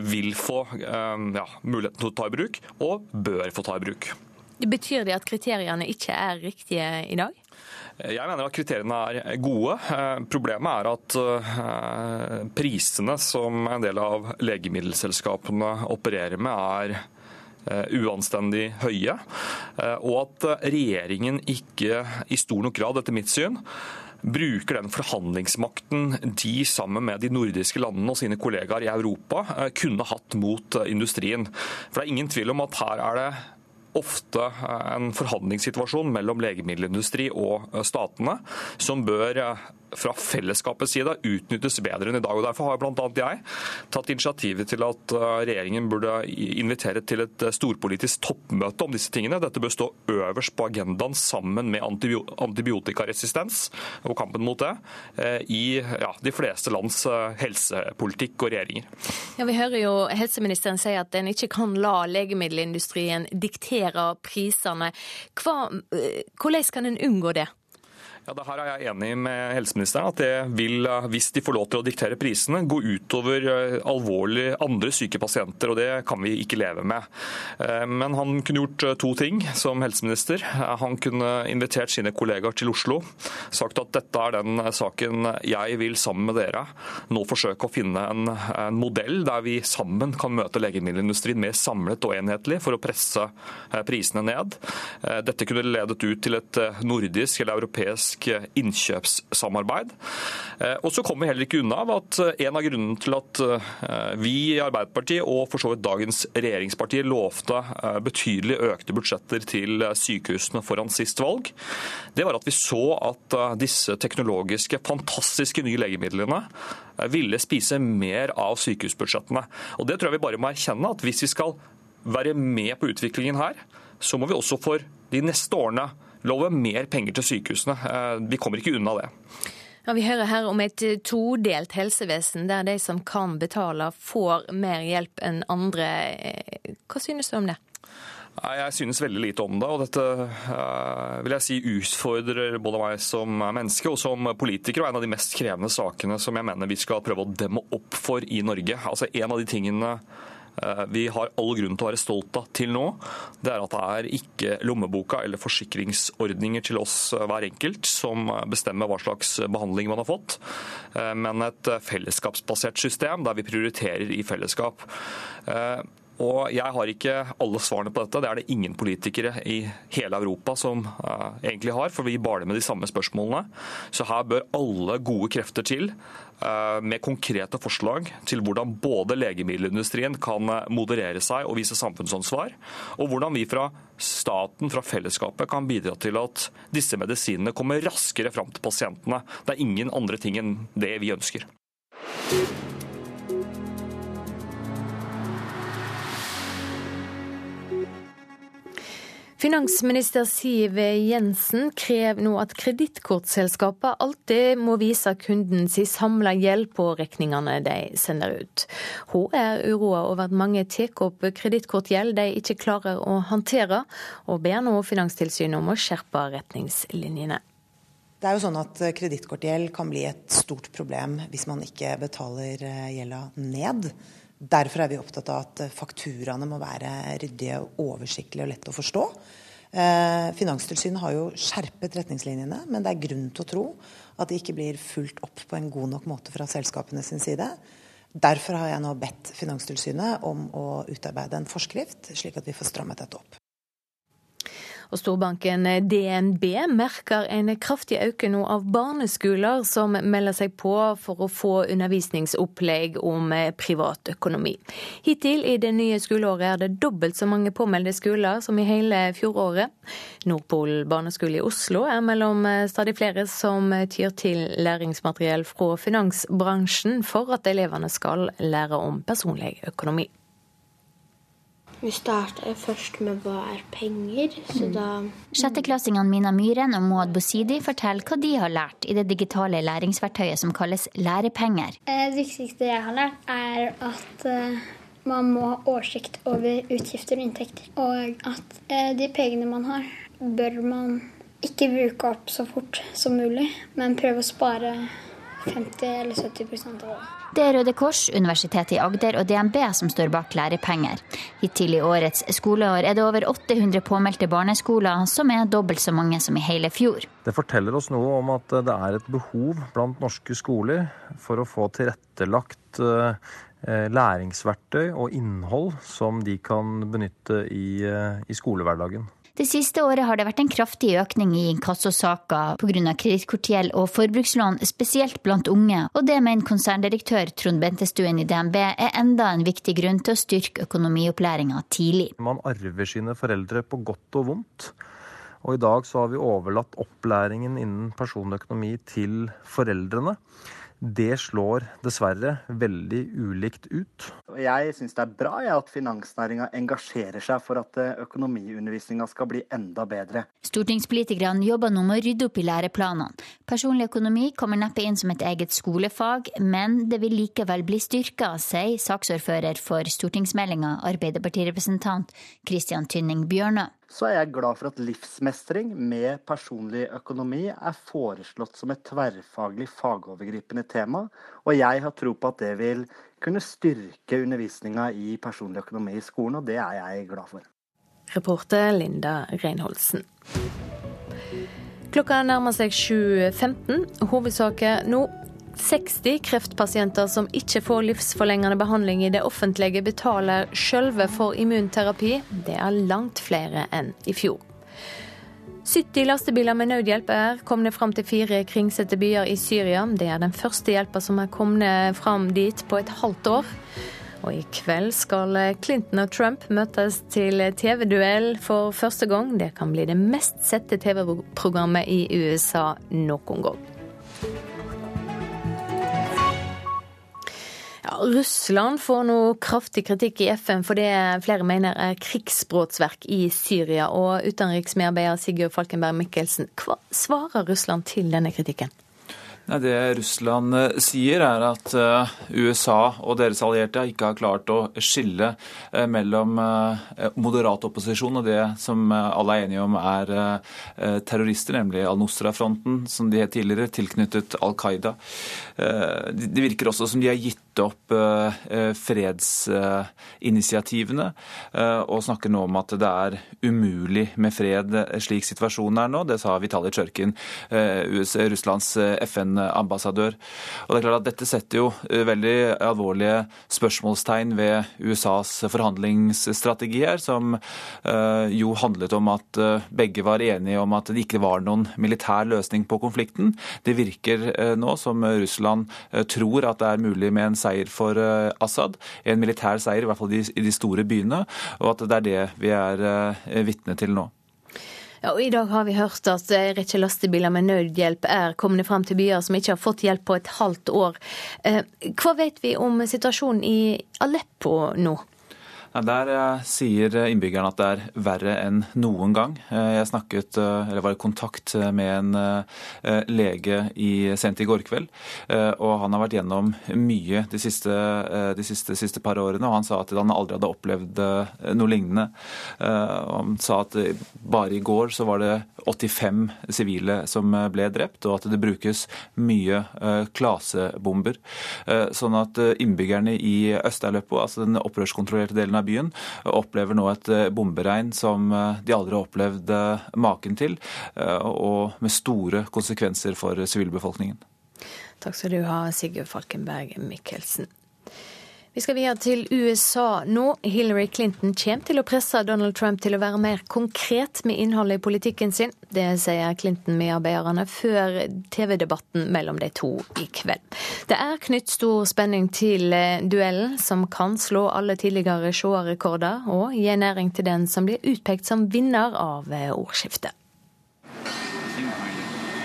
vil få ja, muligheten til å ta i bruk, og bør få ta i bruk. Betyr det at kriteriene ikke er riktige i dag? Jeg mener at kriteriene er gode. Problemet er at eh, prisene som en del av legemiddelselskapene opererer med, er eh, uanstendig høye. Eh, og at regjeringen ikke i stor nok grad, etter mitt syn, bruker den forhandlingsmakten de sammen med de nordiske landene og sine kollegaer i Europa kunne hatt mot industrien. For det er ingen tvil om at her er det ofte en forhandlingssituasjon mellom legemiddelindustri og statene, som bør fra fellesskapets side utnyttes bedre enn i dag. og Derfor har bl.a. jeg tatt initiativet til at uh, regjeringen burde invitere til et uh, storpolitisk toppmøte om disse tingene. Dette bør stå øverst på agendaen sammen med antibiotikaresistens og kampen mot det uh, i ja, de fleste lands helsepolitikk og regjeringer. Ja, Vi hører jo helseministeren si at en ikke kan la legemiddelindustrien diktere prisene. Hvordan kan en unngå det? Ja, det her er jeg enig med helseministeren at det vil, eh, hvis de får lov til å diktere prisene, gå utover eh, alvorlig andre syke pasienter, og det kan vi ikke leve med. Eh, men han kunne gjort to ting som helseminister. Han kunne invitert sine kollegaer til Oslo, sagt at dette er den saken jeg vil sammen med dere nå forsøke å finne en, en modell der vi sammen kan møte legemiddelindustrien mer samlet og enhetlig for å presse prisene ned. Dette kunne ledet ut til et nordisk eller europeisk nordisk innkjøpssamarbeid. Eh, og så kommer vi heller ikke unna av at eh, en av grunnene til at eh, vi i Arbeiderpartiet og for så vidt dagens regjeringspartier lovte betydelig økte budsjetter til sykehusene foran sist valg, det var at vi så at disse teknologiske, fantastiske nye legemidlene ville spise mer av sykehusbudsjettene. Og Det tror jeg vi bare må erkjenne, at hvis vi skal være med på utviklingen her, så må vi også for de neste årene love mer penger til sykehusene. Eh, vi kommer ikke unna det. Ja, Vi hører her om et todelt helsevesen, der de som kan betale, får mer hjelp enn andre. Eh, hva synes du om det? Jeg synes veldig lite om det, og dette vil jeg si utfordrer både meg som menneske og som politiker, og en av de mest krevende sakene som jeg mener vi skal prøve å demme opp for i Norge. Altså En av de tingene Eh, vi har all grunn til å være stolt av til nå, det er at det er ikke lommeboka eller forsikringsordninger til oss eh, hver enkelt som bestemmer hva slags behandling man har fått, eh, men et fellesskapsbasert system der vi prioriterer i fellesskap. Og Jeg har ikke alle svarene på dette. Det er det ingen politikere i hele Europa som uh, egentlig har, for vi baler med de samme spørsmålene. Så her bør alle gode krefter til uh, med konkrete forslag til hvordan både legemiddelindustrien kan eh, moderere seg og vise samfunnsansvar, og hvordan vi fra staten, fra fellesskapet, kan bidra til at disse medisinene kommer raskere fram til pasientene. Det er ingen andre ting enn det vi ønsker. Finansminister Siv Jensen krever nå at kredittkortselskapene alltid må vise kunden sin samla gjeld på regningene de sender ut. Hun er uroa over at mange tar opp kredittkortgjeld de ikke klarer å håndtere, og ber nå Finanstilsynet om å skjerpe retningslinjene. Det er jo sånn at Kredittkortgjeld kan bli et stort problem hvis man ikke betaler eh, gjelda ned. Derfor er vi opptatt av at fakturaene må være ryddige, oversiktlige og lette å forstå. Eh, Finanstilsynet har jo skjerpet retningslinjene, men det er grunn til å tro at de ikke blir fulgt opp på en god nok måte fra selskapene sin side. Derfor har jeg nå bedt Finanstilsynet om å utarbeide en forskrift, slik at vi får strammet dette opp. Og storbanken DNB merker en kraftig økning nå av barneskoler som melder seg på for å få undervisningsopplegg om privatøkonomi. Hittil i det nye skoleåret er det dobbelt så mange påmeldte skoler som i hele fjoråret. Nordpol barneskole i Oslo er mellom stadig flere som tyr til læringsmateriell fra finansbransjen for at elevene skal lære om personlig økonomi. Vi starter først med hva er penger, så da Sjetteklassingene Mina Myhren og Moad Bosidi forteller hva de har lært i det digitale læringsverktøyet som kalles lærepenger. Eh, det viktigste jeg har lært, er at eh, man må ha oversikt over utgifter og inntekter. Og at eh, de pengene man har, bør man ikke bruke opp så fort som mulig, men prøve å spare 50 eller 70 av det. Det er Røde Kors, Universitetet i Agder og DNB som står bak lærepenger. Hittil i årets skoleår er det over 800 påmeldte barneskoler, som er dobbelt så mange som i hele fjor. Det forteller oss noe om at det er et behov blant norske skoler for å få tilrettelagt eh, læringsverktøy og innhold som de kan benytte i, eh, i skolehverdagen. Det siste året har det vært en kraftig økning i inkassosaker pga. kredittkortgjeld og forbrukslån, spesielt blant unge, og det mener konserndirektør Trond Bentestuen i DNB er enda en viktig grunn til å styrke økonomiopplæringa tidlig. Man arver sine foreldre på godt og vondt. Og i dag så har vi overlatt opplæringen innen personlig økonomi til foreldrene det slår dessverre veldig ulikt ut. Jeg syns det er bra ja, at finansnæringa engasjerer seg for at eh, økonomiundervisninga skal bli enda bedre. Stortingspolitikerne jobber nå med å rydde opp i læreplanene. Personlig økonomi kommer neppe inn som et eget skolefag, men det vil likevel bli styrka, sier saksordfører for stortingsmeldinga, Arbeiderpartirepresentant Christian Tynning Bjørnø så er jeg glad for at livsmestring med personlig økonomi er foreslått som et tverrfaglig fagovergripende tema, og jeg har tro på at det vil kunne styrke undervisninga i personlig økonomi i skolen, og det er jeg glad for. Reporter Linda Reinholdsen. Klokka nærmer seg 7.15. Hovedsaker nå 60 kreftpasienter som ikke får livsforlengende behandling i det offentlige, betaler sjølve for immunterapi. Det er langt flere enn i fjor. 70 lastebiler med nødhjelp er kommet fram til fire kringsette byer i Syria. Det er den første hjelpa som er kommet fram dit på et halvt år. Og i kveld skal Clinton og Trump møtes til TV-duell for første gang. Det kan bli det mest sette TV-programmet i USA noen gang. Russland får nå kraftig kritikk i FN for det flere mener er krigsbrotsverk i Syria. Og utenriksmedarbeider Sigurd Falkenberg Mikkelsen, hva svarer Russland til denne kritikken? Det Russland eh, sier, er at eh, USA og deres allierte ikke har klart å skille eh, mellom moderat opposisjon og det som alle er enige om er terrorister, nemlig Al-Nusra-fronten, som de het tidligere, tilknyttet Al Qaida. Det virker også som de har gitt opp fredsinitiativene og snakker nå om at det er umulig med fred slik situasjonen er nå. Det sa Vitalij Tsjørkin, Russlands FN ambassadør. Og det er klart at Dette setter jo eh, veldig alvorlige spørsmålstegn ved USAs forhandlingsstrategier, som eh, jo handlet om at eh, begge var enige om at det ikke var noen militær løsning på konflikten. Det virker nå som Russland tror at det er mulig med en seier for Assad. En militær seier, i hvert fall i de store byene, og at det er det vi er vitne til nå. Ja, og I dag har vi hørt at en rekke lastebiler med nødhjelp er kommet fram til byer som ikke har fått hjelp på et halvt år. Eh, hva vet vi om situasjonen i Aleppo nå? Der eh, sier innbyggerne at det er verre enn noen gang. Eh, jeg snakket, eh, eller var i kontakt med en lege i, sent i går kveld. og Han har vært gjennom mye de siste, de siste, siste par årene, og han sa at han aldri hadde opplevd noe lignende. Han sa at bare i går så var det 85 sivile som ble drept, og at det brukes mye klasebomber. Sånn at innbyggerne i Øst-Aleppo, altså den opprørskontrollerte delen av av byen, opplever nå et eh, bomberegn som eh, de aldri har opplevd eh, maken til, og med store konsekvenser for sivilbefolkningen. Takk skal du ha, Sigurd Falkenberg Mikkelsen. Vi skal videre til USA nå. Hillary Clinton kommer til å presse Donald Trump til å være mer konkret med innholdet i politikken sin. Det sier Clinton-medarbeiderne før TV-debatten mellom de to i kveld. Det er knytt stor spenning til eh, duellen, som kan slå alle tidligere seerrekorder, og gi næring til den som blir utpekt som vinner av eh, ordskiftet.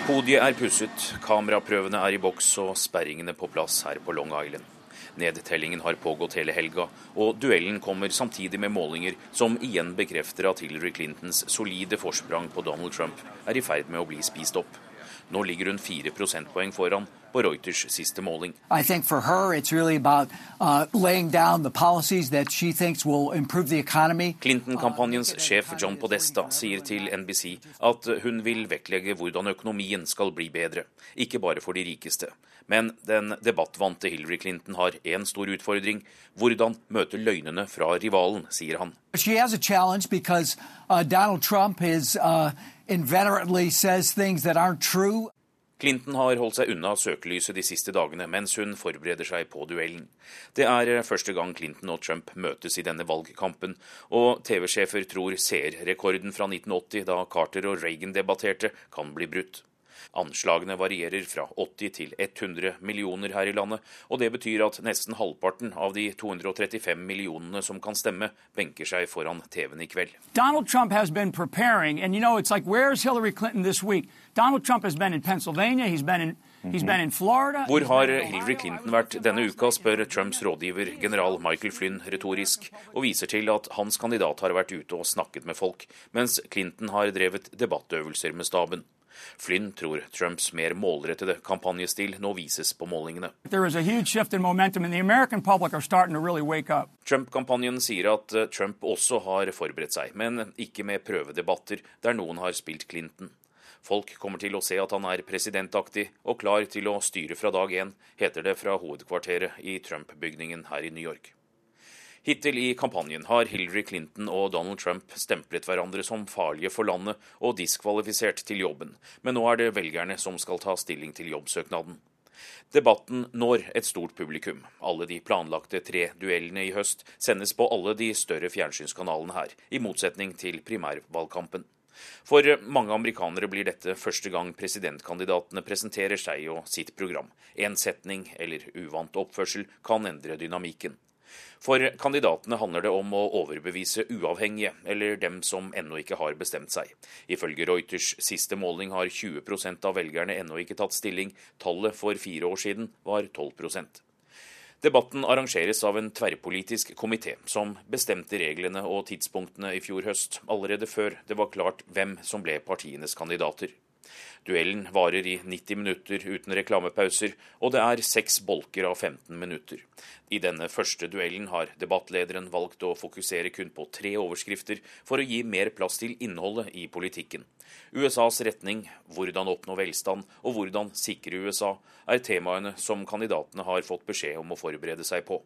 Podiet er pusset, kameraprøvene er i boks og sperringene på plass her på Long Island. Nedtellingen har pågått hele helga, og duellen kommer samtidig med målinger som igjen bekrefter at Hillary Clintons solide forsprang på Donald Trump er i ferd med å bli spist opp. Nå ligger hun fire prosentpoeng foran på Reuters siste måling. Clinton-kampanjens sjef John Podesta sier til NBC at hun vil vektlegge hvordan økonomien skal bli bedre, ikke bare for de rikeste. Men den debattvante Hillary Clinton har én stor utfordring. Hvordan møte løgnene fra rivalen, sier han. Because, uh, Donald Trump is, uh, Clinton har holdt seg unna søkelyset de siste dagene mens hun forbereder seg på duellen. Det er første gang Clinton og Trump møtes i denne valgkampen, og TV-sjefer tror seerrekorden fra 1980, da Carter og Reagan debatterte, kan bli brutt. Anslagene varierer fra 80 til 100 millioner her i landet, og det betyr at nesten halvparten av de 235 millionene som kan stemme, benker seg foran TV-en i kveld. Donald Trump has been preparing, and you know, it's like, where's Hillary Clinton this week? Donald Trump has been in Pennsylvania, he's been in hvor har Hillary Clinton vært denne uka, spør Trumps rådgiver general Michael Flynn retorisk, og viser til at hans kandidat har vært ute og snakket med folk, mens Clinton har drevet debattøvelser med staben. Flynn tror Trumps mer målrettede kampanjestil nå vises på målingene. Trump-kampanjen sier at eh, Trump også har forberedt seg, men ikke med prøvedebatter der noen har spilt Clinton. Folk kommer til å se at han er presidentaktig og klar til å styre fra dag én, heter det fra hovedkvarteret i Trump-bygningen her i New York. Hittil i kampanjen har Hillary Clinton og Donald Trump stemplet hverandre som farlige for landet og diskvalifisert til jobben, men nå er det velgerne som skal ta stilling til jobbsøknaden. Debatten når et stort publikum. Alle de planlagte tre duellene i høst sendes på alle de større fjernsynskanalene her, i motsetning til primærvalgkampen. For mange amerikanere blir dette første gang presidentkandidatene presenterer seg og sitt program. En setning eller uvant oppførsel kan endre dynamikken. For kandidatene handler det om å overbevise uavhengige, eller dem som ennå ikke har bestemt seg. Ifølge Reuters siste måling har 20% av velgerne ennå ikke tatt stilling. Tallet for fire år siden var 12% Debatten arrangeres av en tverrpolitisk komité, som bestemte reglene og tidspunktene i fjor høst, allerede før det var klart hvem som ble partienes kandidater. Duellen varer i 90 minutter uten reklamepauser, og det er seks bolker av 15 minutter. I denne første duellen har debattlederen valgt å fokusere kun på tre overskrifter for å gi mer plass til innholdet i politikken. USAs retning, hvordan oppnå velstand og hvordan sikre USA, er temaene som kandidatene har fått beskjed om å forberede seg på.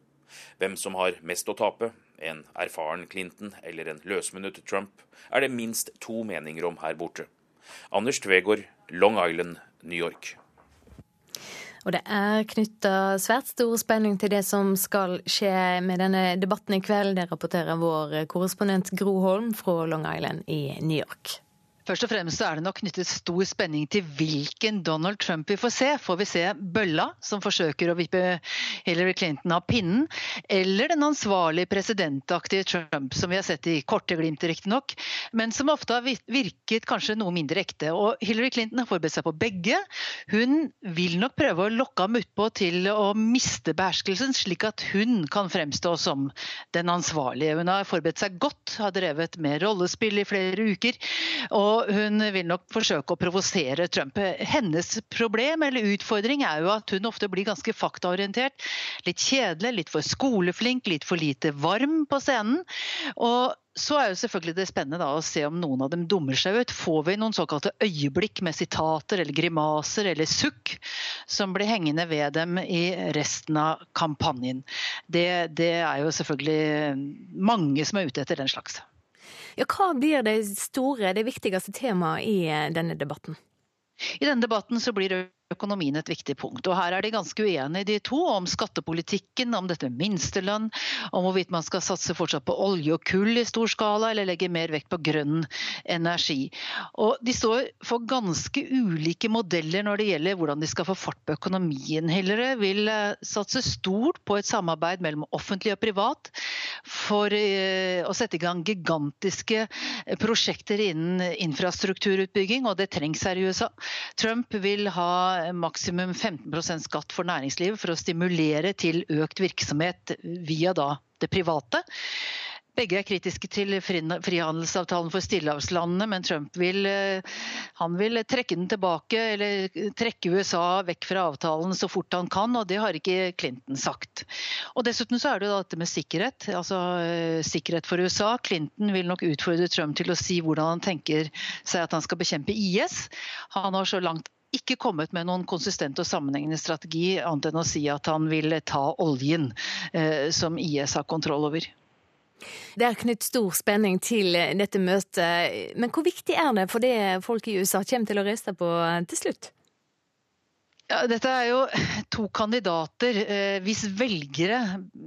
Hvem som har mest å tape, en erfaren Clinton eller en løsmunnet Trump, er det minst to meninger om her borte. Anders Tvegård, Long Island, New York. Og det er knytta svært stor spenning til det som skal skje med denne debatten i kveld. Det rapporterer vår korrespondent Gro Holm fra Long Island i New York. Først og fremst er det nok knyttet stor spenning til hvilken Donald Trump vi får se. Får vi se bølla som forsøker å vippe Hillary Clinton av pinnen, eller den ansvarlige presidentaktige Trump som vi har sett i korte glimt riktignok, men som ofte har virket kanskje noe mindre ekte. Og Hillary Clinton har forberedt seg på begge. Hun vil nok prøve å lokke ham utpå til å miste beherskelsen, slik at hun kan fremstå som den ansvarlige. Hun har forberedt seg godt, har drevet med rollespill i flere uker. og og hun vil nok forsøke å provosere Trump. Hennes problem eller utfordring er jo at hun ofte blir ganske faktaorientert. Litt kjedelig, litt for skoleflink, litt for lite varm på scenen. Og så er jo selvfølgelig det spennende da, å se om noen av dem dummer seg ut. Får vi noen såkalte øyeblikk med sitater eller grimaser eller sukk som blir hengende ved dem i resten av kampanjen? Det, det er jo selvfølgelig mange som er ute etter den slags. Ja, hva blir det store, det viktigste temaet i eh, denne debatten? I denne debatten så blir det økonomien et viktig punkt. Og Her er de ganske uenige de to om skattepolitikken, om dette med minstelønn, om hvorvidt man skal satse fortsatt på olje og kull i stor skala, eller legge mer vekt på grønn energi. Og De står for ganske ulike modeller når det gjelder hvordan de skal få fart på økonomien. Hillere vil eh, satse stort på et samarbeid mellom offentlig og privat for eh, å sette i gang gigantiske prosjekter innen infrastrukturutbygging, og det trengs her i USA. Trump vil ha maksimum 15% skatt for næringslivet for å stimulere til økt virksomhet via da det private. Begge er kritiske til frihandelsavtalen for stillehavslandene, men Trump vil, eh, han vil trekke den tilbake, eller trekke USA vekk fra avtalen så fort han kan, og det har ikke Clinton sagt. Og Dessuten så er det jo dette med sikkerhet, altså eh, sikkerhet for USA. Clinton vil nok utfordre Trump til å si hvordan han tenker seg at han skal bekjempe IS. Han har så langt ikke kommet med noen konsistent og sammenhengende strategi, annet enn å si at han vil ta oljen eh, som IS har kontroll over. Det er knytt stor spenning til dette møtet, men hvor viktig er det for det folk i USA kommer til å reise på til slutt? Ja, dette er jo to kandidater. Eh, hvis velgere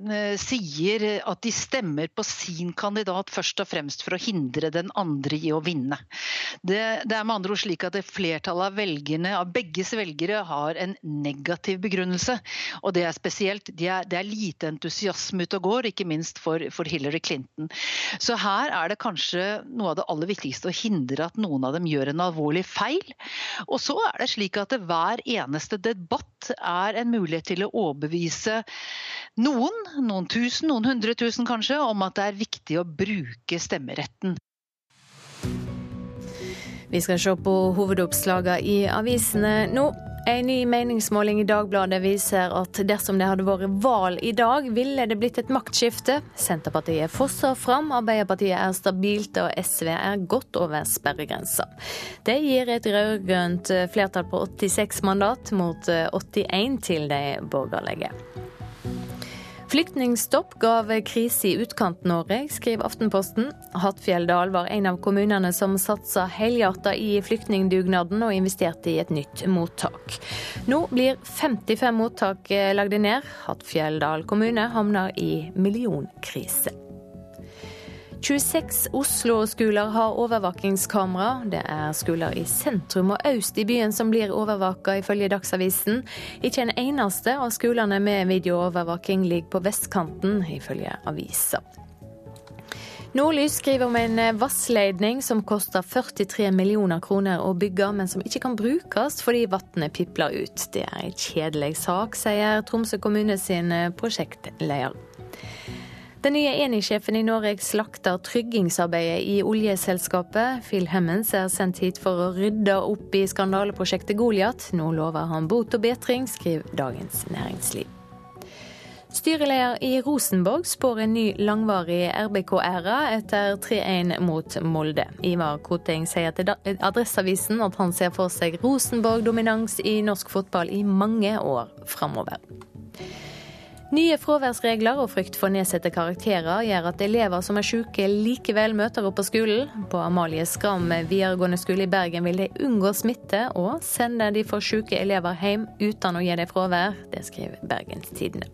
eh, sier at de stemmer på sin kandidat først og fremst for å hindre den andre i å vinne. Det, det er med andre ord slik at flertallet av velgerne, av begges velgere har en negativ begrunnelse. Og det er spesielt. Det er, det er lite entusiasme ute og går, ikke minst for, for Hillary Clinton. Så her er det kanskje noe av det aller viktigste å hindre at noen av dem gjør en alvorlig feil. Og så er det slik at hver eneste debatt er en mulighet til å overbevise noen, noen tusen, noen hundre tusen kanskje, om at det er viktig å bruke stemmeretten. Vi skal se på hovedoppslagene i avisene nå. En ny meningsmåling i Dagbladet viser at dersom det hadde vært valg i dag, ville det blitt et maktskifte. Senterpartiet fosser fram, Arbeiderpartiet er stabilt og SV er godt over sperregrensa. Det gir et rød-grønt flertall på 86 mandat, mot 81 til de borgerlige. Flyktningstopp gav krise i Utkant-Norge, skriver Aftenposten. Hattfjelldal var en av kommunene som satsa helhjerta i flyktningdugnaden og investerte i et nytt mottak. Nå blir 55 mottak lagde ned. Hattfjelldal kommune havner i millionkrise. 26 Oslo-skoler har overvåkingskamera. Det er skoler i sentrum og øst i byen som blir overvåka, ifølge Dagsavisen. Ikke en eneste av skolene med videoovervåking ligger på vestkanten, ifølge avisa. Nordlys skriver om en vannledning som koster 43 millioner kroner å bygge, men som ikke kan brukes fordi vannet pipler ut. Det er en kjedelig sak, sier Tromsø kommune sin prosjektleder. Den nye Eni-sjefen i Norge slakter tryggingsarbeidet i oljeselskapet. Phil Hemmens er sendt hit for å rydde opp i skandaleprosjektet Goliat. Nå lover han bot og bedring, skriver Dagens Næringsliv. Styreleder i Rosenborg spår en ny langvarig RBK-æra etter 3-1 mot Molde. Ivar Koting sier til Adresseavisen at han ser for seg Rosenborg-dominans i norsk fotball i mange år framover. Nye fraværsregler og frykt for nedsatte karakterer gjør at elever som er syke likevel møter opp på skolen. På Amalie Skram videregående skole i Bergen vil de unngå smitte, og sende de for syke elever hjem uten å gi dem fravær. Det skriver Bergens Tidende.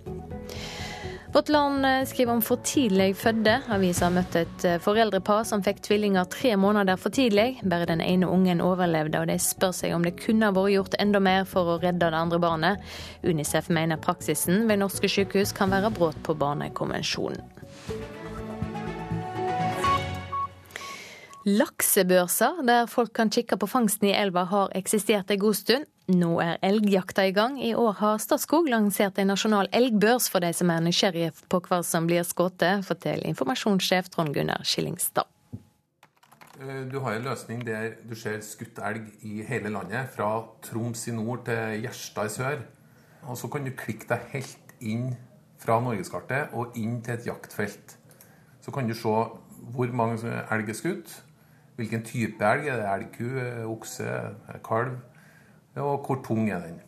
Vårt Land skriver om for tidlig fødte. Avisa har møtt et foreldrepar som fikk tvillinger tre måneder for tidlig. Bare den ene ungen overlevde, og de spør seg om det kunne vært gjort enda mer for å redde det andre barnet. Unicef mener praksisen ved norske sykehus kan være brudd på Barnekonvensjonen. Laksebørser, der folk kan kikke på fangsten i elva, har eksistert en god stund. Nå er elgjakta i gang. I år har Statskog lansert en nasjonal elgbørs for de som er nysgjerrige på hva som blir skutt, forteller informasjonssjef Trond Gunnar Skillingstad. Du har en løsning der du ser skutt elg i hele landet, fra Troms i nord til Gjerstad i sør. Og så kan du klikke deg helt inn fra norgeskartet og inn til et jaktfelt. Så kan du se hvor mange elg er skutt, hvilken type elg. Er det elgku, okse, kalv? Og hvor tung er den.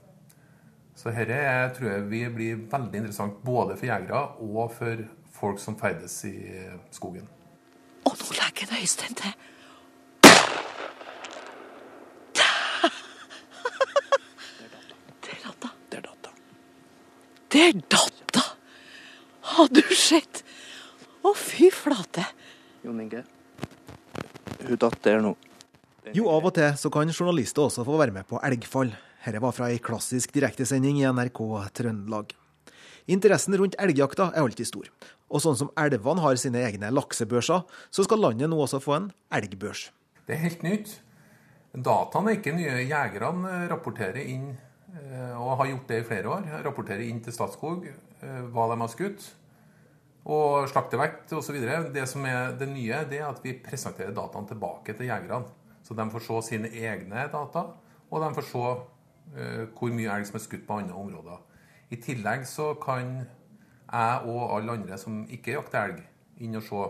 Så dette tror jeg vi blir veldig interessant både for jegere og for folk som ferdes i skogen. Og nå legger det Øystein til. Der datt hun! Har du sett? Å, fy flate. Jon Inge, hun datt der nå. Jo, av og til så kan journalister også få være med på elgfall. Dette var fra ei klassisk direktesending i NRK Trøndelag. Interessen rundt elgjakta er alltid stor. Og sånn som elvene har sine egne laksebørser, så skal landet nå også få en elgbørs. Det er helt nytt. Dataene er ikke nye. Jegerne rapporterer inn, eh, og har gjort det i flere år, rapporterer inn til Statskog eh, hva de har skutt. Og slaktevekt osv. Det som er det nye, det er at vi presenterer dataene tilbake til jegerne. Så de får se sine egne data, og de får se uh, hvor mye elg som er skutt på andre områder. I tillegg så kan jeg og alle andre som ikke jakter elg, inn og se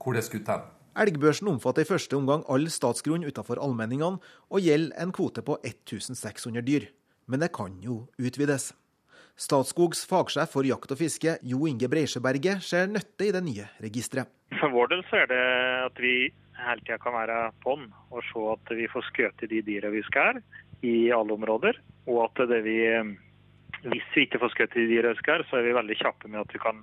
hvor det er skutt hen. Elgbørsen omfatter i første omgang all statsgrunn utenfor allmenningene, og gjelder en kvote på 1600 dyr. Men det kan jo utvides. Statskogs fagsjef for jakt og fiske, Jo Inge Breisjøberget, ser nytte i det nye registeret. For vår del så er det at vi hele tida kan være på'n og se at vi får skutt de dyra vi skal i alle områder. Og at det vi hvis vi ikke får skutt de dyra vi skal, så er vi veldig kjappe med at vi kan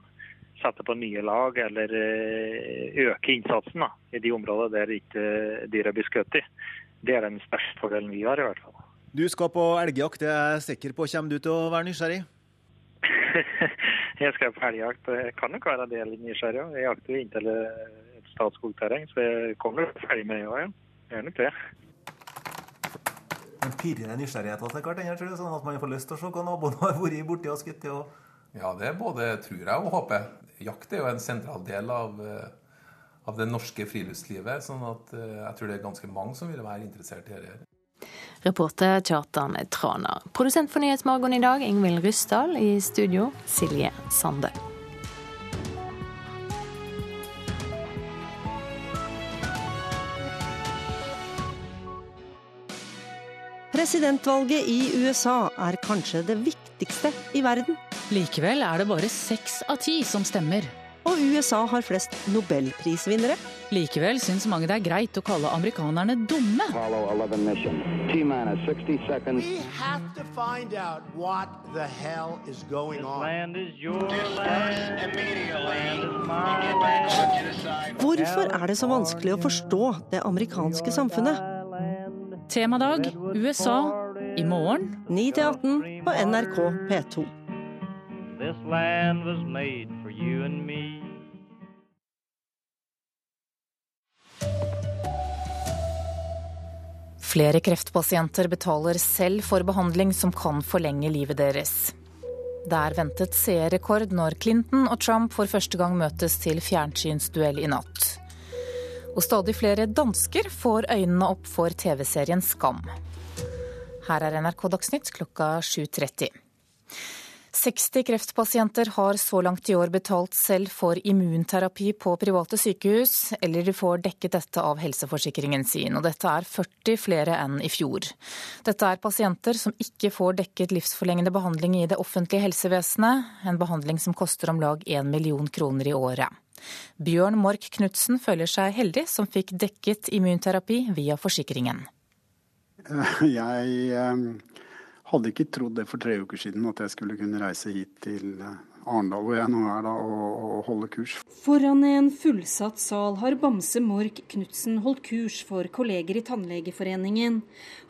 sette på nye lag eller eh, øke innsatsen da, i de områdene der ikke dyra blir skutt i. Det er den største fordelen vi har, i hvert fall. Du skal på elgjakt, det er jeg sikker på. Kommer du til å være nysgjerrig? jeg skal på elgjakt. Jeg kan nok være del nysgjerrig. Jeg jakter jo inntil et statskogterreng, så jeg kommer ferdig med det òg, ja. Jeg gjør nok det. Men pirrer det nysgjerrigheten etter hvert, tror du, sånn at man får lyst til å se hva naboen har vært borti og skutt? Og... Ja, det er både tror jeg og håper. Jakt er jo en sentral del av, av det norske friluftslivet. sånn at jeg tror det er ganske mange som vil være interessert i dette. Reporter Kjartan Trana. Produsent for Nyhetsmorgen i dag, Ingvild Ryssdal. I studio, Silje Sande. Presidentvalget i USA er kanskje det viktigste i verden. Likevel er det bare seks av ti som stemmer. Og USA har flest nobelprisvinnere. Likevel syns mange det er greit å kalle amerikanerne dumme. Hvorfor er det så vanskelig å forstå det amerikanske samfunnet? Temadag USA i morgen 9 18 på NRK P2. This land was made for you and me. Flere kreftpasienter betaler selv for behandling som kan forlenge livet deres. Det er ventet seerrekord når Clinton og Trump for første gang møtes til fjernsynsduell i natt. Og stadig flere dansker får øynene opp for TV-serien Skam. Her er NRK Dagsnytt klokka 7.30. 60 kreftpasienter har så langt i år betalt selv for immunterapi på private sykehus, eller de får dekket dette av helseforsikringen sin. og Dette er 40 flere enn i fjor. Dette er pasienter som ikke får dekket livsforlengende behandling i det offentlige helsevesenet, en behandling som koster om lag 1 million kroner i året. Bjørn Mork Knutsen føler seg heldig som fikk dekket immunterapi via forsikringen. Jeg hadde ikke trodd det for tre uker siden, at jeg skulle kunne reise hit til eh, Arendal, hvor jeg nå er, da, og, og, holde kurs. Foran en fullsatt sal har Bamse Mork Knutsen holdt kurs for kolleger i Tannlegeforeningen.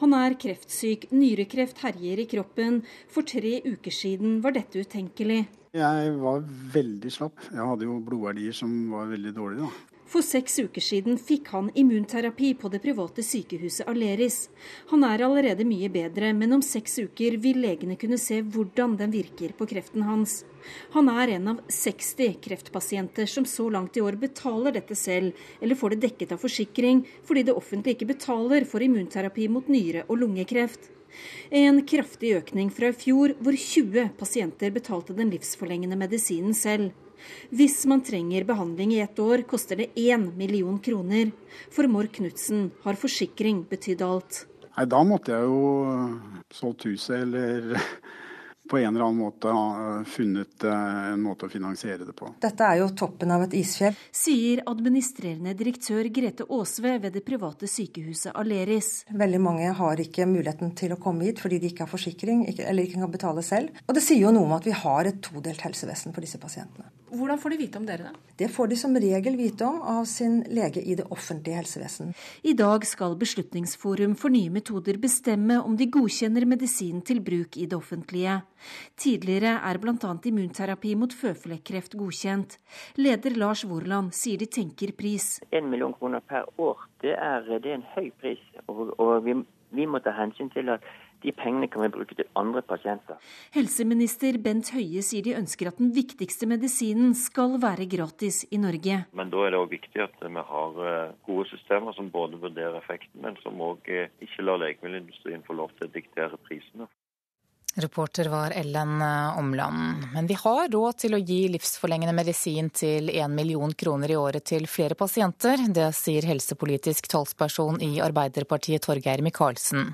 Han er kreftsyk, nyrekreft herjer i kroppen. For tre uker siden var dette utenkelig. Jeg var veldig slapp. Jeg hadde jo blodverdier som var veldig dårlige, da. For seks uker siden fikk han immunterapi på det private sykehuset Aleris. Han er allerede mye bedre, men om seks uker vil legene kunne se hvordan den virker på kreften hans. Han er en av 60 kreftpasienter som så langt i år betaler dette selv, eller får det dekket av forsikring, fordi det offentlige ikke betaler for immunterapi mot nyre- og lungekreft. En kraftig økning fra i fjor, hvor 20 pasienter betalte den livsforlengende medisinen selv. Hvis man trenger behandling i ett år, koster det én million kroner. For Mork Knutsen har forsikring betydd alt. Nei, Da måtte jeg jo solgt huset eller på en eller annen måte ha funnet eh, en måte å finansiere det på. Dette er jo toppen av et isfjell. Sier administrerende direktør Grete Aasve ved det private sykehuset Aleris. Veldig mange har ikke muligheten til å komme hit fordi de ikke har forsikring eller ikke kan betale selv. Og det sier jo noe om at vi har et todelt helsevesen for disse pasientene. Hvordan får de vite om dere, da? Det får de som regel vite om av sin lege i det offentlige helsevesen. I dag skal Beslutningsforum for nye metoder bestemme om de godkjenner medisin til bruk i det offentlige. Tidligere er bl.a. immunterapi mot føflekkreft godkjent. Leder Lars Vorland sier de tenker pris. En million kroner per år, det er, det er en høy pris. Og, og vi, vi må ta hensyn til at de pengene kan vi bruke til andre pasienter. Helseminister Bent Høie sier de ønsker at den viktigste medisinen skal være gratis i Norge. Men da er det òg viktig at vi har eh, gode systemer som både vurderer effekten, men som òg eh, ikke lar legemiddelindustrien få lov til å diktere prisene. Reporter var Ellen eh, Omland. Men vi har råd til å gi livsforlengende medisin til én million kroner i året til flere pasienter. Det sier helsepolitisk talsperson i Arbeiderpartiet Torgeir Micaelsen.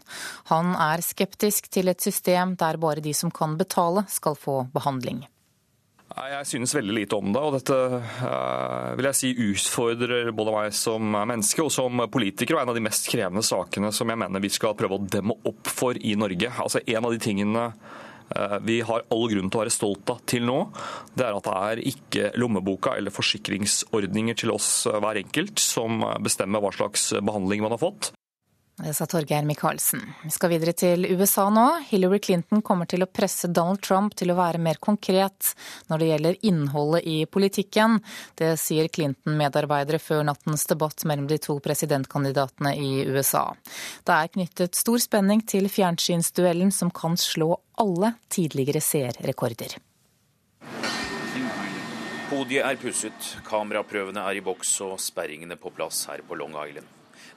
Han er skeptisk til et system der bare de som kan betale, skal få behandling. Jeg synes veldig lite om det, og dette uh, vil jeg si utfordrer både meg som menneske og som politiker, og en av de mest krevende sakene som jeg mener vi skal prøve å demme opp for i Norge. Altså En av de tingene uh, vi har all grunn til å være stolt av til nå, det er at det er ikke lommeboka eller forsikringsordninger til oss uh, hver enkelt som bestemmer hva slags behandling man har fått. Det sa Torgeir Micaelsen. Vi skal videre til USA nå. Hillary Clinton kommer til å presse Donald Trump til å være mer konkret når det gjelder innholdet i politikken. Det sier Clinton-medarbeidere før nattens debatt mellom de to presidentkandidatene i USA. Det er knyttet stor spenning til fjernsynsduellen som kan slå alle tidligere seerrekorder. Podiet er pusset, kameraprøvene er i boks og sperringene på plass her på Long Island.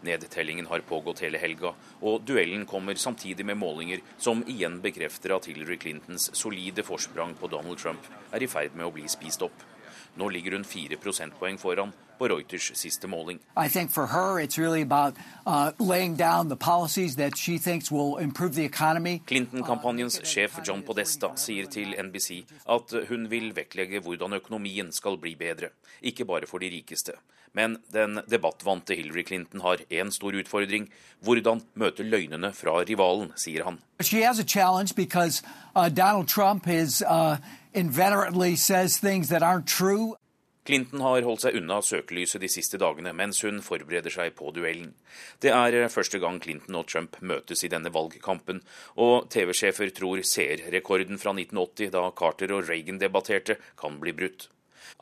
Nedtellingen har pågått hele helga, og duellen kommer samtidig med målinger som igjen bekrefter at Hillary Clintons solide forsprang på Donald Trump er i ferd med å bli spist opp. Nå ligger hun fire prosentpoeng foran på Reuters siste måling. Really uh, Clinton-kampanjens sjef John Podesta sier til NBC at hun vil vektlegge hvordan økonomien skal bli bedre, ikke bare for de rikeste. Men den debattvante Hillary Clinton har én stor utfordring. Hvordan møte løgnene fra rivalen, sier han. Because, uh, Donald Trump is, uh, Clinton har holdt seg unna søkelyset de siste dagene mens hun forbereder seg på duellen. Det er første gang Clinton og Trump møtes i denne valgkampen, og TV-sjefer tror seerrekorden fra 1980, da Carter og Reagan debatterte, kan bli brutt.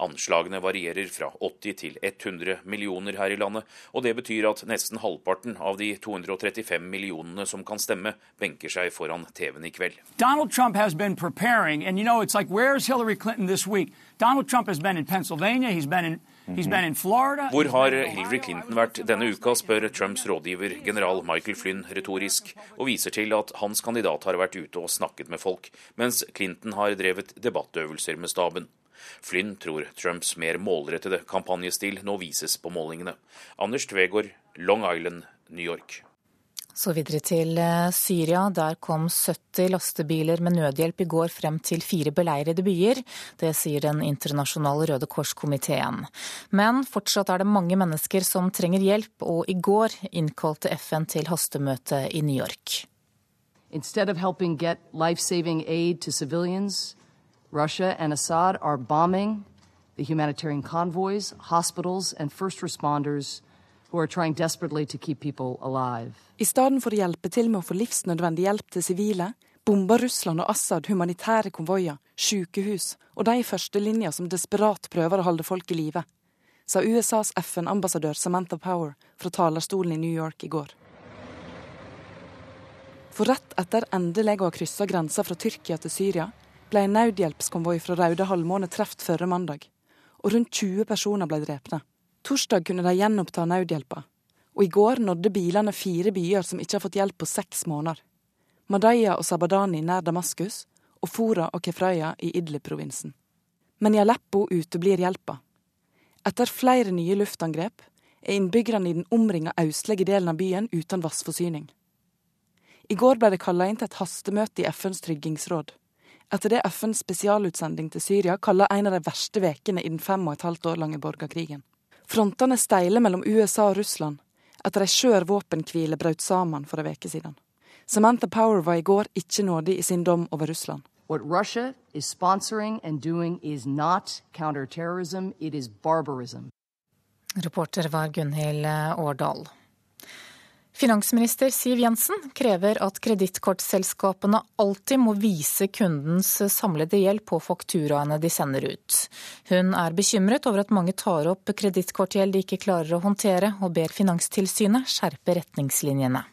Anslagene varierer fra 80 til 100 millioner her i landet, og det betyr at nesten halvparten av de 235 millionene som kan stemme, benker seg foran TV-en i kveld. Donald Trump has been preparing, and you know, it's like, where's Hillary Clinton this week? Donald Trump has been in Pennsylvania, he's been in hvor har Hillary Clinton vært denne uka, spør Trumps rådgiver general Michael Flynn retorisk, og viser til at hans kandidat har vært ute og snakket med folk, mens Clinton har drevet debattøvelser med staben. Flynn tror Trumps mer målrettede kampanjestil nå vises på målingene. Anders Tvegård, Long Island, New York. Så videre til eh, Syria. Der kom 70 lastebiler med nødhjelp i går frem til fire beleirede byer. Det sier Den internasjonale Røde Kors-komiteen. Men fortsatt er det mange mennesker som trenger hjelp, og i går innkalte FN til hastemøte i New York. Instead of helping get life-saving aid to civilians, Russia and Assad are bombing the humanitarian convoys, hospitals, and first responders who are trying desperately to keep people alive. I stedet for å hjelpe til med å få livsnødvendig hjelp til sivile, bomber Russland og Assad humanitære konvoier, sykehus og de i førstelinja som desperat prøver å holde folk i live, sa USAs FN-ambassadør Samantha Power fra talerstolen i New York i går. For rett etter endelig å ha kryssa grensa fra Tyrkia til Syria, ble en nødhjelpskonvoi fra Raude halvmåne truffet forrige mandag, og rundt 20 personer ble drepte. Torsdag kunne de gjenoppta nødhjelpa, og i går nådde bilene fire byer som ikke har fått hjelp på seks måneder. Madaya og Sabadani nær Damaskus, og Fora og Kefraya i Idlib-provinsen. Men i Aleppo uteblir hjelpa. Etter flere nye luftangrep er innbyggerne i den omringa østlige delen av byen uten vannforsyning. I går ble det kalla inn til et hastemøte i FNs tryggingsråd etter det FNs spesialutsending til Syria kaller en av de verste ukene i den fem og et halvt år lange borgerkrigen. Frontene steiler mellom USA og Russland etter ei skjør våpenhvile brøt sammen for ei uke siden. Samantha Power var i går ikke nådig i sin dom over Russland. What Russia is sponsoring and doing is not counterterrorism, it is barbarism. Reporter var Gunhild Årdal. Finansminister Siv Jensen krever at kredittkortselskapene alltid må vise kundens samlede gjeld på fakturaene de sender ut. Hun er bekymret over at mange tar opp kredittkortgjeld de ikke klarer å håndtere, og ber Finanstilsynet skjerpe retningslinjene.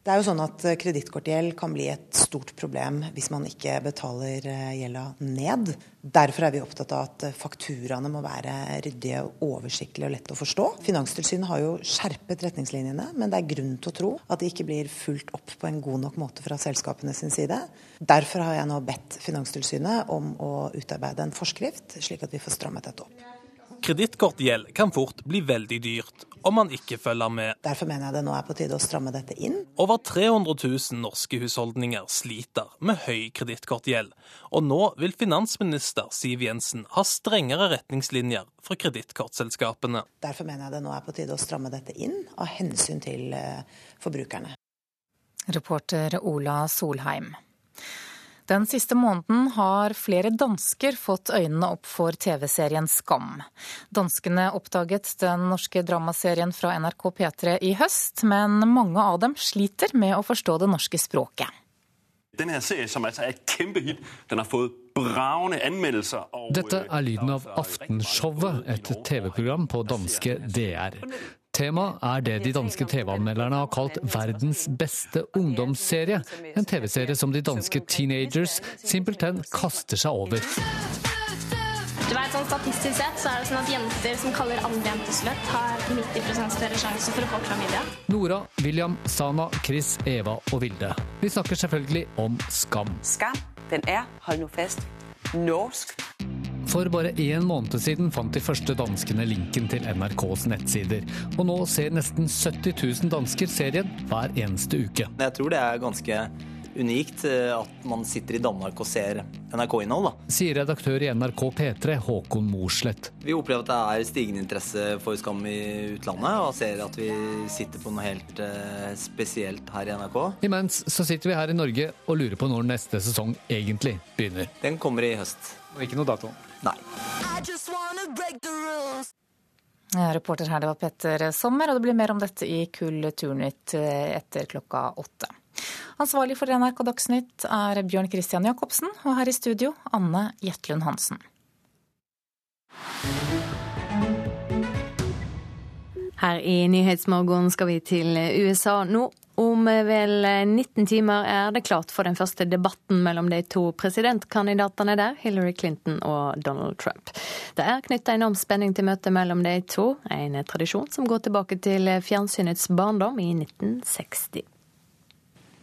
Det er jo sånn at Kredittkortgjeld kan bli et stort problem hvis man ikke betaler eh, gjelda ned. Derfor er vi opptatt av at fakturaene må være ryddige, oversiktlige og lette å forstå. Finanstilsynet har jo skjerpet retningslinjene, men det er grunn til å tro at de ikke blir fulgt opp på en god nok måte fra selskapene sin side. Derfor har jeg nå bedt Finanstilsynet om å utarbeide en forskrift, slik at vi får strammet dette opp. Kredittkortgjeld kan fort bli veldig dyrt om man ikke følger med. Derfor mener jeg det nå er på tide å stramme dette inn. Over 300 000 norske husholdninger sliter med høy kredittkortgjeld. Og nå vil finansminister Siv Jensen ha strengere retningslinjer for kredittkortselskapene. Derfor mener jeg det nå er på tide å stramme dette inn, av hensyn til eh, forbrukerne. Reporter Ola Solheim. Den siste måneden har flere dansker fått øynene opp for TV-serien Skam. Danskene oppdaget den norske dramaserien fra NRK P3 i høst, men mange av dem sliter med å forstå det norske språket. Denne serien, som altså er et kjempehit, den har fått. Dette er lyden av Aftenshowet, et TV-program på danske DR. Temaet er det de danske TV-anmelderne har kalt verdens beste ungdomsserie. En TV-serie som de danske teenagers simpelthen kaster seg over. Du vet, sånn Statistisk sett så er det sånn at jenter som kaller andre jenter sløtt, har 90% større sjanse for å få klamydia. Nora, William, Sana, Chris, Eva og Vilde. Vi snakker selvfølgelig om Skam. Skam, den er, hold nå fest, norsk. For bare én måned siden fant de første danskene linken til NRKs nettsider. Og nå ser nesten 70 000 dansker serien hver eneste uke. Jeg tror det er ganske unikt eh, at man sitter i Danmark og ser NRK-innhold. Sier redaktør i NRK P3 Håkon Morslett. Vi opplever at det er stigende interesse for Skam i utlandet, og ser at vi sitter på noe helt uh, spesielt her i NRK. Imens så sitter vi her i Norge og lurer på når neste sesong egentlig begynner. Den kommer i høst. Og ikke noe dato? Nei. Reporter her, det var Petter Sommer, og det blir mer om dette i Kulturnytt eh, etter klokka åtte. Ansvarlig for NRK Dagsnytt er Bjørn Christian Jacobsen, og her i studio Anne Jetlund Hansen. Her i Nyhetsmorgen skal vi til USA nå. Om vel 19 timer er det klart for den første debatten mellom de to presidentkandidatene der, Hillary Clinton og Donald Trump. Det er knytta enorm spenning til møtet mellom de to, en tradisjon som går tilbake til fjernsynets barndom i 1960.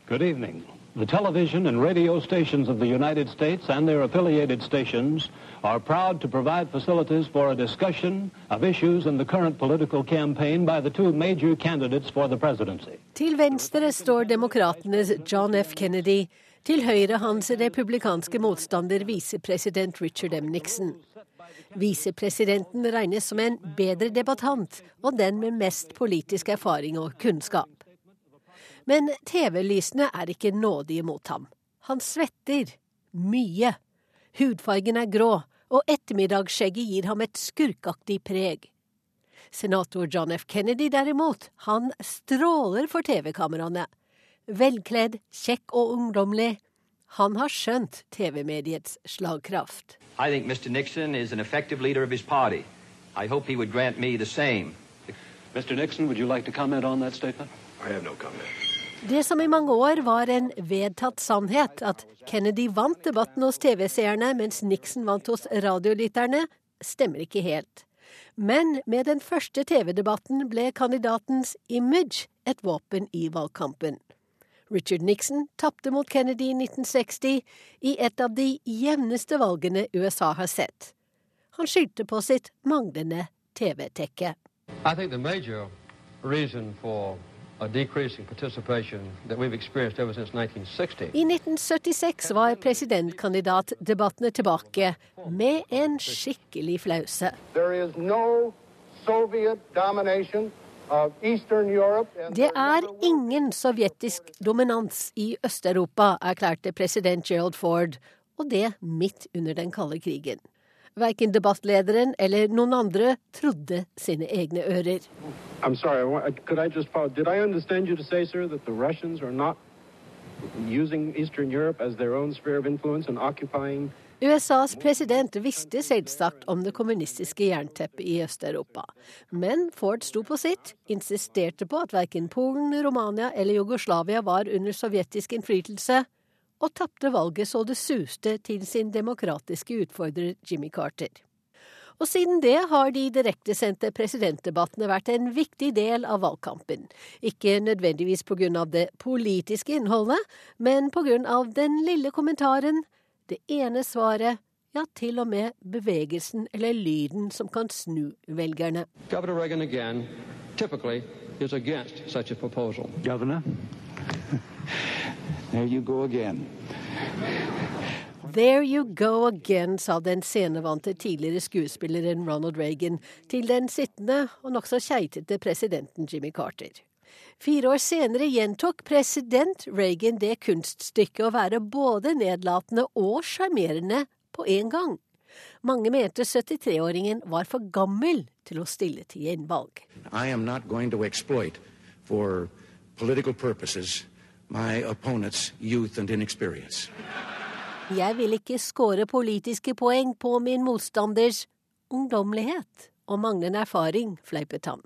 Good. The television and radio stations of the United States and their affiliated stations are proud to provide facilities for a discussion of issues in the current political campaign by the two major candidates for the presidency. Til venstre står demokratenes John F. Kennedy. Til høyre hans republikanske motstander visepresident Richard M. Nixon. Visepresidenten regnes som en bedre debattant og den med mest politisk erfaring og kunnskap. Men TV-lysene er ikke nådige mot ham. Han svetter. Mye. Hudfargen er grå, og ettermiddagsskjegget gir ham et skurkaktig preg. Senator John F. Kennedy derimot, han stråler for TV-kameraene. Velkledd, kjekk og ungdommelig. Han har skjønt TV-mediets slagkraft. I think Mr. Nixon is an effective leader of his party. I hope he would grant me the same. Mr. Nixon, would you like to comment on that statement? I have no comment. Det som i mange år var en vedtatt sannhet, at Kennedy vant debatten hos TV-seerne mens Nixon vant hos radiolytterne, stemmer ikke helt. Men med den første TV-debatten ble kandidatens image et våpen i valgkampen. Richard Nixon tapte mot Kennedy i 1960 i et av de jevneste valgene USA har sett. Han skyldte på sitt manglende TV-tekke. I think the major reason for I 1976 var presidentkandidatdebattene tilbake med en skikkelig flause. Det er ingen sovjetisk dominans i Øst-Europa, erklærte president Gerald Ford, og det midt under den kalde krigen. Verken debattlederen eller noen andre trodde sine egne ører. Sorry, I just say, sir, USAs president visste selvsagt om det kommunistiske jernteppet i Øst-Europa. Men Ford sto på sitt, insisterte på at verken Polen, Romania eller Jugoslavia var under sovjetisk innflytelse, og tapte valget så det suste til sin demokratiske utfordrer Jimmy Carter. Og siden det har de direktesendte presidentdebattene vært en viktig del av valgkampen. Ikke nødvendigvis på grunn av det politiske innholdet, men på grunn av den lille kommentaren, det ene svaret, ja, til og med bevegelsen eller lyden som kan snu velgerne. Governor Reagan again, typically, is against such a proposal. Governor, there you go again. There you go again, sa den scenevante tidligere skuespilleren Ronald Reagan til den sittende og nokså keitete presidenten Jimmy Carter. Fire år senere gjentok president Reagan det kunststykket å være både nedlatende og sjarmerende på en gang. Mange mente 73-åringen var for gammel til å stille til gjenvalg. I am not going to exploit for political purposes my opponent's youth and inexperience. Jeg vil ikke score politiske poeng på min motstanders ungdommelighet og manglende erfaring, fleipet han.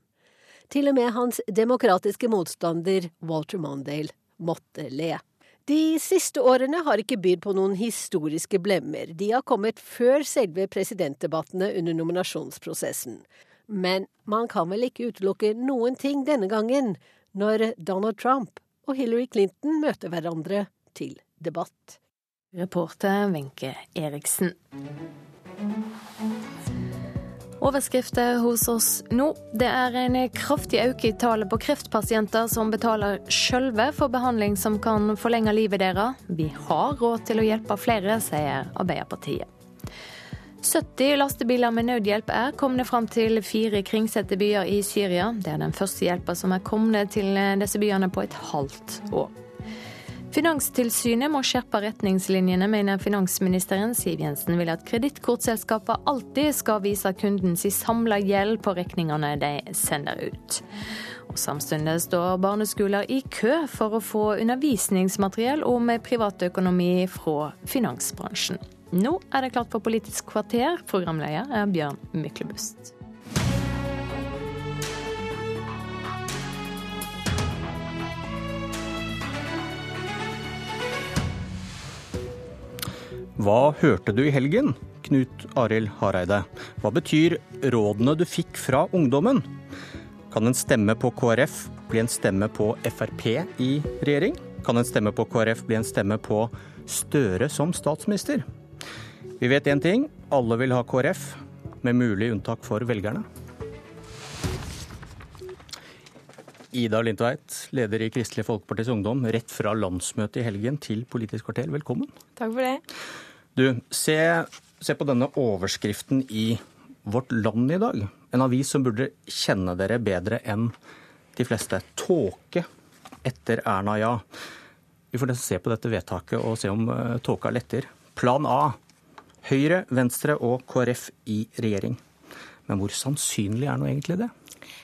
Til og med hans demokratiske motstander Walter Mondale måtte le. De siste årene har ikke bydd på noen historiske blemmer. De har kommet før selve presidentdebattene under nominasjonsprosessen. Men man kan vel ikke utelukke noen ting denne gangen, når Donald Trump og Hillary Clinton møter hverandre til debatt. Reporter Wenche Eriksen. Overskrifter hos oss nå. Det er en kraftig økning i tallet på kreftpasienter som betaler sjølve for behandling som kan forlenge livet deres. Vi har råd til å hjelpe flere, sier Arbeiderpartiet. 70 lastebiler med nødhjelp er kommet fram til fire kringsette byer i Syria. Det er den første hjelpa som er kommet til disse byene på et halvt år. Finanstilsynet må skjerpe retningslinjene, mener finansministeren. Siv Jensen vil at kredittkortselskaper alltid skal vise kunden sin samla gjeld på regningene de sender ut. Og Samtidig står barneskoler i kø for å få undervisningsmateriell om privatøkonomi fra finansbransjen. Nå er det klart for Politisk kvarter. Programleder er Bjørn Myklebust. Hva hørte du i helgen? Knut Arild Hareide. Hva betyr rådene du fikk fra ungdommen? Kan en stemme på KrF bli en stemme på Frp i regjering? Kan en stemme på KrF bli en stemme på Støre som statsminister? Vi vet én ting, alle vil ha KrF, med mulig unntak for velgerne. Ida Lindtveit, leder i Kristelig Folkepartis Ungdom, rett fra landsmøtet i helgen til Politisk kvarter. Velkommen. Takk for det. Du, se, se, på denne overskriften i Vårt Land i dag. En avis som burde kjenne dere bedre enn de fleste. Tåke etter Erna ja. Vi får nesten se på dette vedtaket og se om uh, tåka letter. Plan A. Høyre, Venstre og KrF i regjering. Men hvor sannsynlig er nå egentlig det?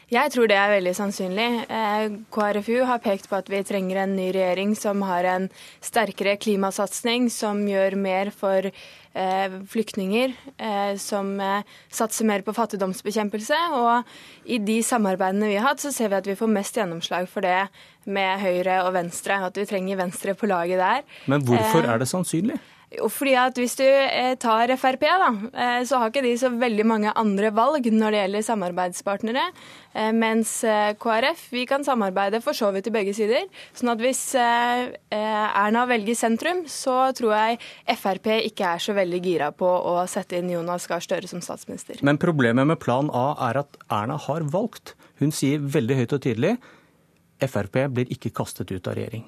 Jeg tror det er veldig sannsynlig. Eh, KrFU har pekt på at vi trenger en ny regjering som har en sterkere klimasatsing, som gjør mer for eh, flyktninger, eh, som satser mer på fattigdomsbekjempelse. Og i de samarbeidene vi har hatt, så ser vi at vi får mest gjennomslag for det med Høyre og Venstre. At vi trenger Venstre på laget der. Men hvorfor er det sannsynlig? Jo, fordi at Hvis du eh, tar Frp, da, eh, så har ikke de så veldig mange andre valg når det gjelder samarbeidspartnere. Eh, mens KrF vi kan samarbeide for så vidt i begge sider. sånn at hvis Erna velger sentrum, så tror jeg Frp ikke er så veldig gira på å sette inn Jonas Gahr Støre som statsminister. Men problemet med plan A er at Erna har valgt. Hun sier veldig høyt og tydelig Frp blir ikke kastet ut av regjering.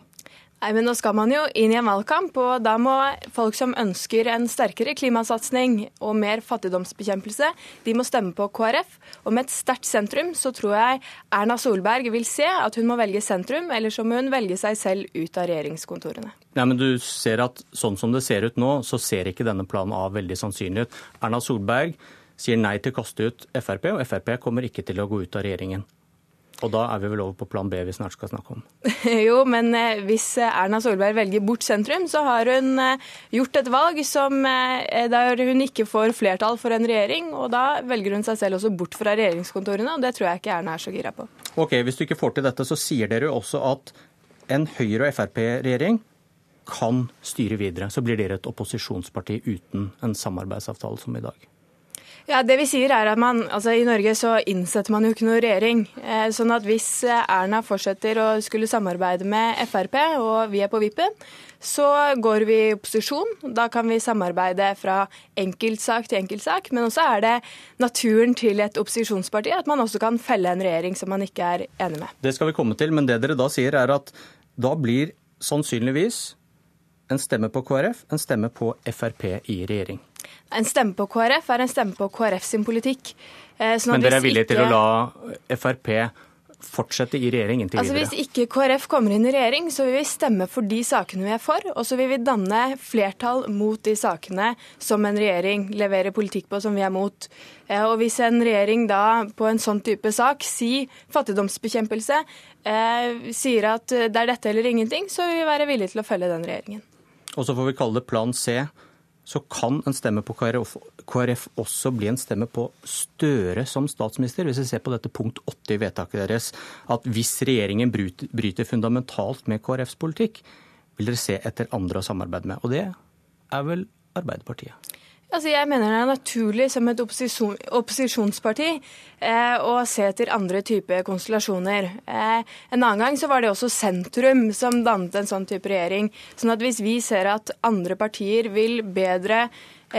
Nei, men Nå skal man jo inn i en valgkamp, og da må folk som ønsker en sterkere klimasatsing og mer fattigdomsbekjempelse, de må stemme på KrF. Og med et sterkt sentrum så tror jeg Erna Solberg vil se at hun må velge sentrum, eller så må hun velge seg selv ut av regjeringskontorene. Nei, men du ser at Sånn som det ser ut nå, så ser ikke denne planen av veldig sannsynlig ut. Erna Solberg sier nei til å kaste ut Frp, og Frp kommer ikke til å gå ut av regjeringen. Og da er vi vel over på plan B vi snart skal snakke om. jo, men eh, hvis Erna Solberg velger bort sentrum, så har hun eh, gjort et valg som, eh, der hun ikke får flertall for en regjering. Og da velger hun seg selv også bort fra regjeringskontorene, og det tror jeg ikke Erna er så gira på. Ok, Hvis du ikke får til dette, så sier dere jo også at en Høyre- og Frp-regjering kan styre videre. Så blir dere et opposisjonsparti uten en samarbeidsavtale som i dag. Ja, det vi sier er at man, altså I Norge så innsetter man jo ikke noe regjering. Eh, sånn at hvis eh, Erna fortsetter å skulle samarbeide med Frp, og vi er på vippen, så går vi i opposisjon. Da kan vi samarbeide fra enkeltsak til enkeltsak. Men også er det naturen til et opposisjonsparti at man også kan felle en regjering som man ikke er enig med. Det skal vi komme til, men det dere da sier er at da blir sannsynligvis en stemme på KrF en stemme på Frp i regjering. En stemme på KrF er en stemme på KrF sin politikk. Eh, sånn Men dere er villige ikke... til å la Frp fortsette i regjering inntil altså, videre? Hvis ikke KrF kommer inn i regjering, så vil vi stemme for de sakene vi er for, og så vil vi danne flertall mot de sakene som en regjering leverer politikk på som vi er mot. Eh, og hvis en regjering da på en sånn type sak, si fattigdomsbekjempelse, eh, sier at det er dette eller ingenting, så vil vi være villige til å følge den regjeringen. Og så får vi kalle det plan C så kan en stemme på KrF, KrF, også bli en stemme på Støre som statsminister. Hvis vi ser på dette punkt 8 i vedtaket deres, at hvis regjeringen bryter fundamentalt med KrFs politikk, vil dere se etter andre å samarbeide med. Og det er vel Arbeiderpartiet? Altså, jeg mener det er naturlig som et opposisjon, opposisjonsparti eh, å se etter andre typer konstellasjoner. Eh, en annen gang så var det også sentrum som dannet en sånn type regjering. sånn at hvis vi ser at andre partier vil bedre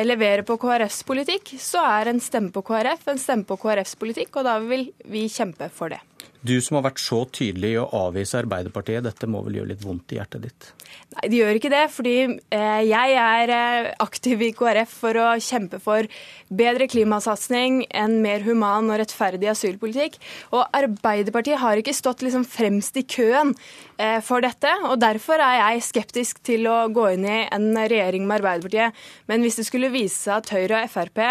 levere på KrFs politikk, så er en stemme på KrF en stemme på KrFs politikk, og da vil vi kjempe for det. Du som har vært så tydelig i å avvise Arbeiderpartiet, dette må vel gjøre litt vondt i hjertet ditt? Nei, det gjør ikke det. Fordi eh, jeg er eh, aktiv i KrF for å kjempe for bedre klimasatsing, en mer human og rettferdig asylpolitikk. Og Arbeiderpartiet har ikke stått liksom fremst i køen eh, for dette. Og derfor er jeg skeptisk til å gå inn i en regjering med Arbeiderpartiet. Men hvis det skulle vise seg at Høyre og Frp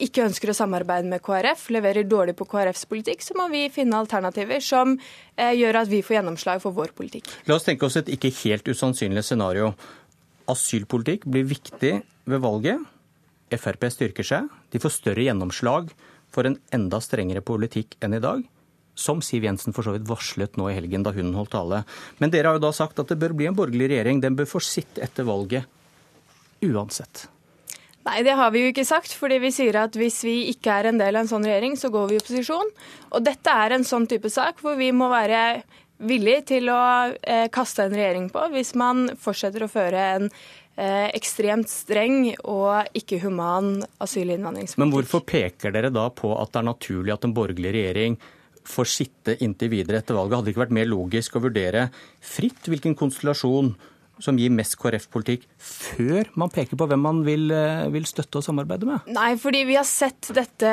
ikke ønsker å samarbeide med KrF, leverer dårlig på KrFs politikk, så må vi finne alternativer som gjør at vi får gjennomslag for vår politikk. La oss tenke oss et ikke helt usannsynlig scenario. Asylpolitikk blir viktig ved valget. Frp styrker seg. De får større gjennomslag for en enda strengere politikk enn i dag. Som Siv Jensen for så vidt varslet nå i helgen da hun holdt tale. Men dere har jo da sagt at det bør bli en borgerlig regjering. Den bør få sitte etter valget uansett. Nei, det har vi jo ikke sagt. fordi vi sier at hvis vi ikke er en del av en sånn regjering, så går vi i opposisjon. Og dette er en sånn type sak hvor vi må være villig til å eh, kaste en regjering på hvis man fortsetter å føre en eh, ekstremt streng og ikke human asylinnvandringspolitikk. Men hvorfor peker dere da på at det er naturlig at en borgerlig regjering får sitte inntil videre etter valget? Hadde det ikke vært mer logisk å vurdere fritt hvilken konstellasjon som gir mest KrF-politikk, før man peker på hvem man vil, eh, vil, støtte og samarbeide med? Nei, fordi vi har sett dette,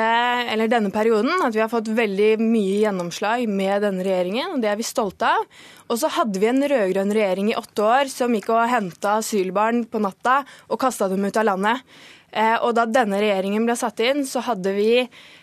eller denne perioden, at vi har fått veldig mye gjennomslag med denne regjeringen, og det er vi stolte av. Og så hadde vi en rød-grønn regjering i åtte år som gikk og henta asylbarn på natta og kasta dem ut av landet. Eh, og da denne regjeringen ble satt inn, så hadde vi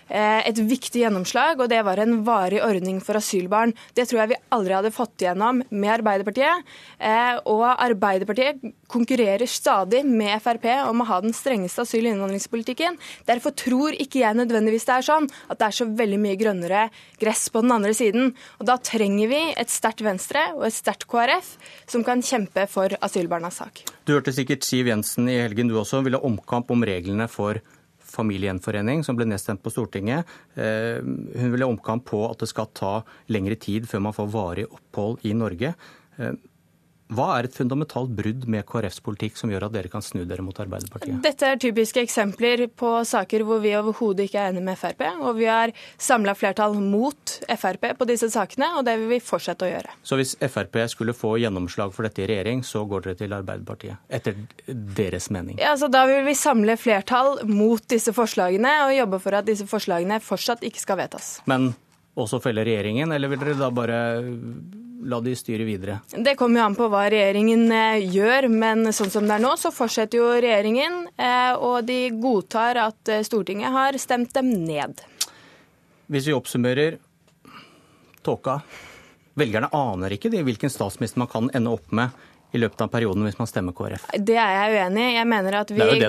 et viktig gjennomslag, og det var en varig ordning for asylbarn. Det tror jeg vi aldri hadde fått igjennom med Arbeiderpartiet. Eh, og Arbeiderpartiet konkurrerer stadig med Frp om å ha den strengeste asyl- og innvandringspolitikken. Derfor tror ikke jeg nødvendigvis det er sånn at det er så veldig mye grønnere gress på den andre siden. Og da trenger vi et sterkt Venstre og et sterkt KrF som kan kjempe for asylbarnas sak. Du hørte sikkert Siv Jensen i helgen du også ville omkamp om reglene for familiegjenforening som ble nedstemt på Stortinget. Hun hun ville omkamp på at det skal ta lengre tid før man får varig opphold i Norge. Hva er et fundamentalt brudd med KrFs politikk som gjør at dere kan snu dere mot Arbeiderpartiet? Dette er typiske eksempler på saker hvor vi overhodet ikke er enige med Frp. Og vi har samla flertall mot Frp på disse sakene, og det vil vi fortsette å gjøre. Så hvis Frp skulle få gjennomslag for dette i regjering, så går dere til Arbeiderpartiet? Etter deres mening? Ja, så Da vil vi samle flertall mot disse forslagene og jobbe for at disse forslagene fortsatt ikke skal vedtas. Men også felle regjeringen, eller vil dere da bare la de styre videre? Det kommer jo an på hva regjeringen eh, gjør, men sånn som det er nå, så fortsetter jo regjeringen. Eh, og de godtar at eh, Stortinget har stemt dem ned. Hvis vi oppsummerer tåka. Velgerne aner ikke hvilken statsminister man kan ende opp med i løpet av perioden hvis man stemmer KrF? Det er jeg uenig i. Jeg mener at vi går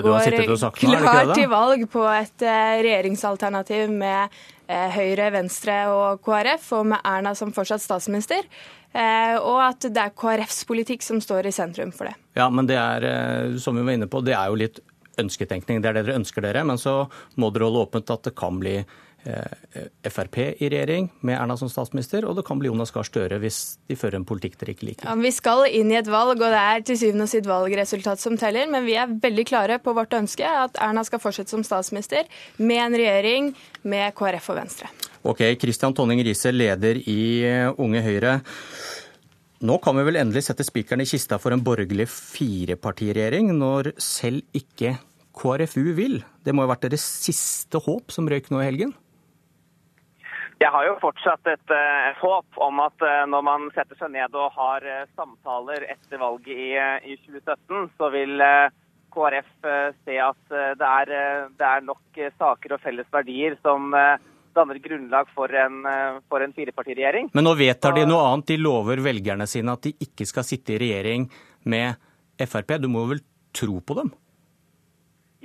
klart til valg på et regjeringsalternativ med Høyre, Venstre og KrF, og med Erna som fortsatt statsminister. Eh, og at det er KrFs politikk som står i sentrum for det. Ja, men det er, eh, som vi var inne på, det er jo litt ønsketenkning. Det er det dere ønsker dere, men så må dere holde åpent at det kan bli eh, Frp i regjering med Erna som statsminister, og det kan bli Jonas Gahr Støre hvis de fører en politikk dere ikke liker. Ja, vi skal inn i et valg, og det er til syvende og sist valgresultat som teller. Men vi er veldig klare på vårt ønske, at Erna skal fortsette som statsminister med en regjering med KrF og Venstre. Ok, Kristian Tonning Riise, leder i Unge Høyre. Nå kan vi vel endelig sette spikeren i kista for en borgerlig firepartiregjering, når selv ikke KrFU vil. Det må jo ha vært deres siste håp som røyk nå i helgen? Jeg har jo fortsatt et, uh, håp om at uh, når man setter seg ned og har uh, samtaler etter valget i, i 2017, så vil KrF se at det er, det er nok saker og felles verdier som danner grunnlag for en, for en firepartiregjering. Men nå vedtar de noe annet. De lover velgerne sine at de ikke skal sitte i regjering med Frp. Du må vel tro på dem?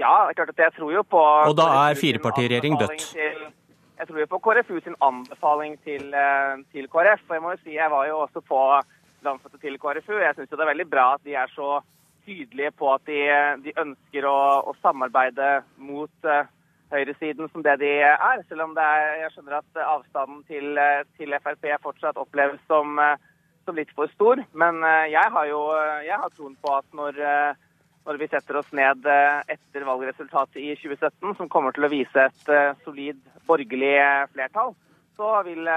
Ja, det er klart at jeg tror jo på Og da er firepartiregjering dødt? Jeg tror jo på KrFU sin anbefaling til, eh, til, KrF. Og jeg må jo si, jeg var jo også på landsmøtet til KrFU. Jeg syns det er veldig bra at de er så tydelige på at de, de ønsker å, å, samarbeide mot uh, høyresiden som det de er. Selv om er, jeg skjønner at avstanden til, til Frp fortsatt oppleves som, som, litt for stor. Men eh, jeg har jo jeg har troen på at når, eh, når, vi setter oss ned eh, etter valgresultatet i 2017, som kommer til å vise et solid borgerlig flertall, så vil,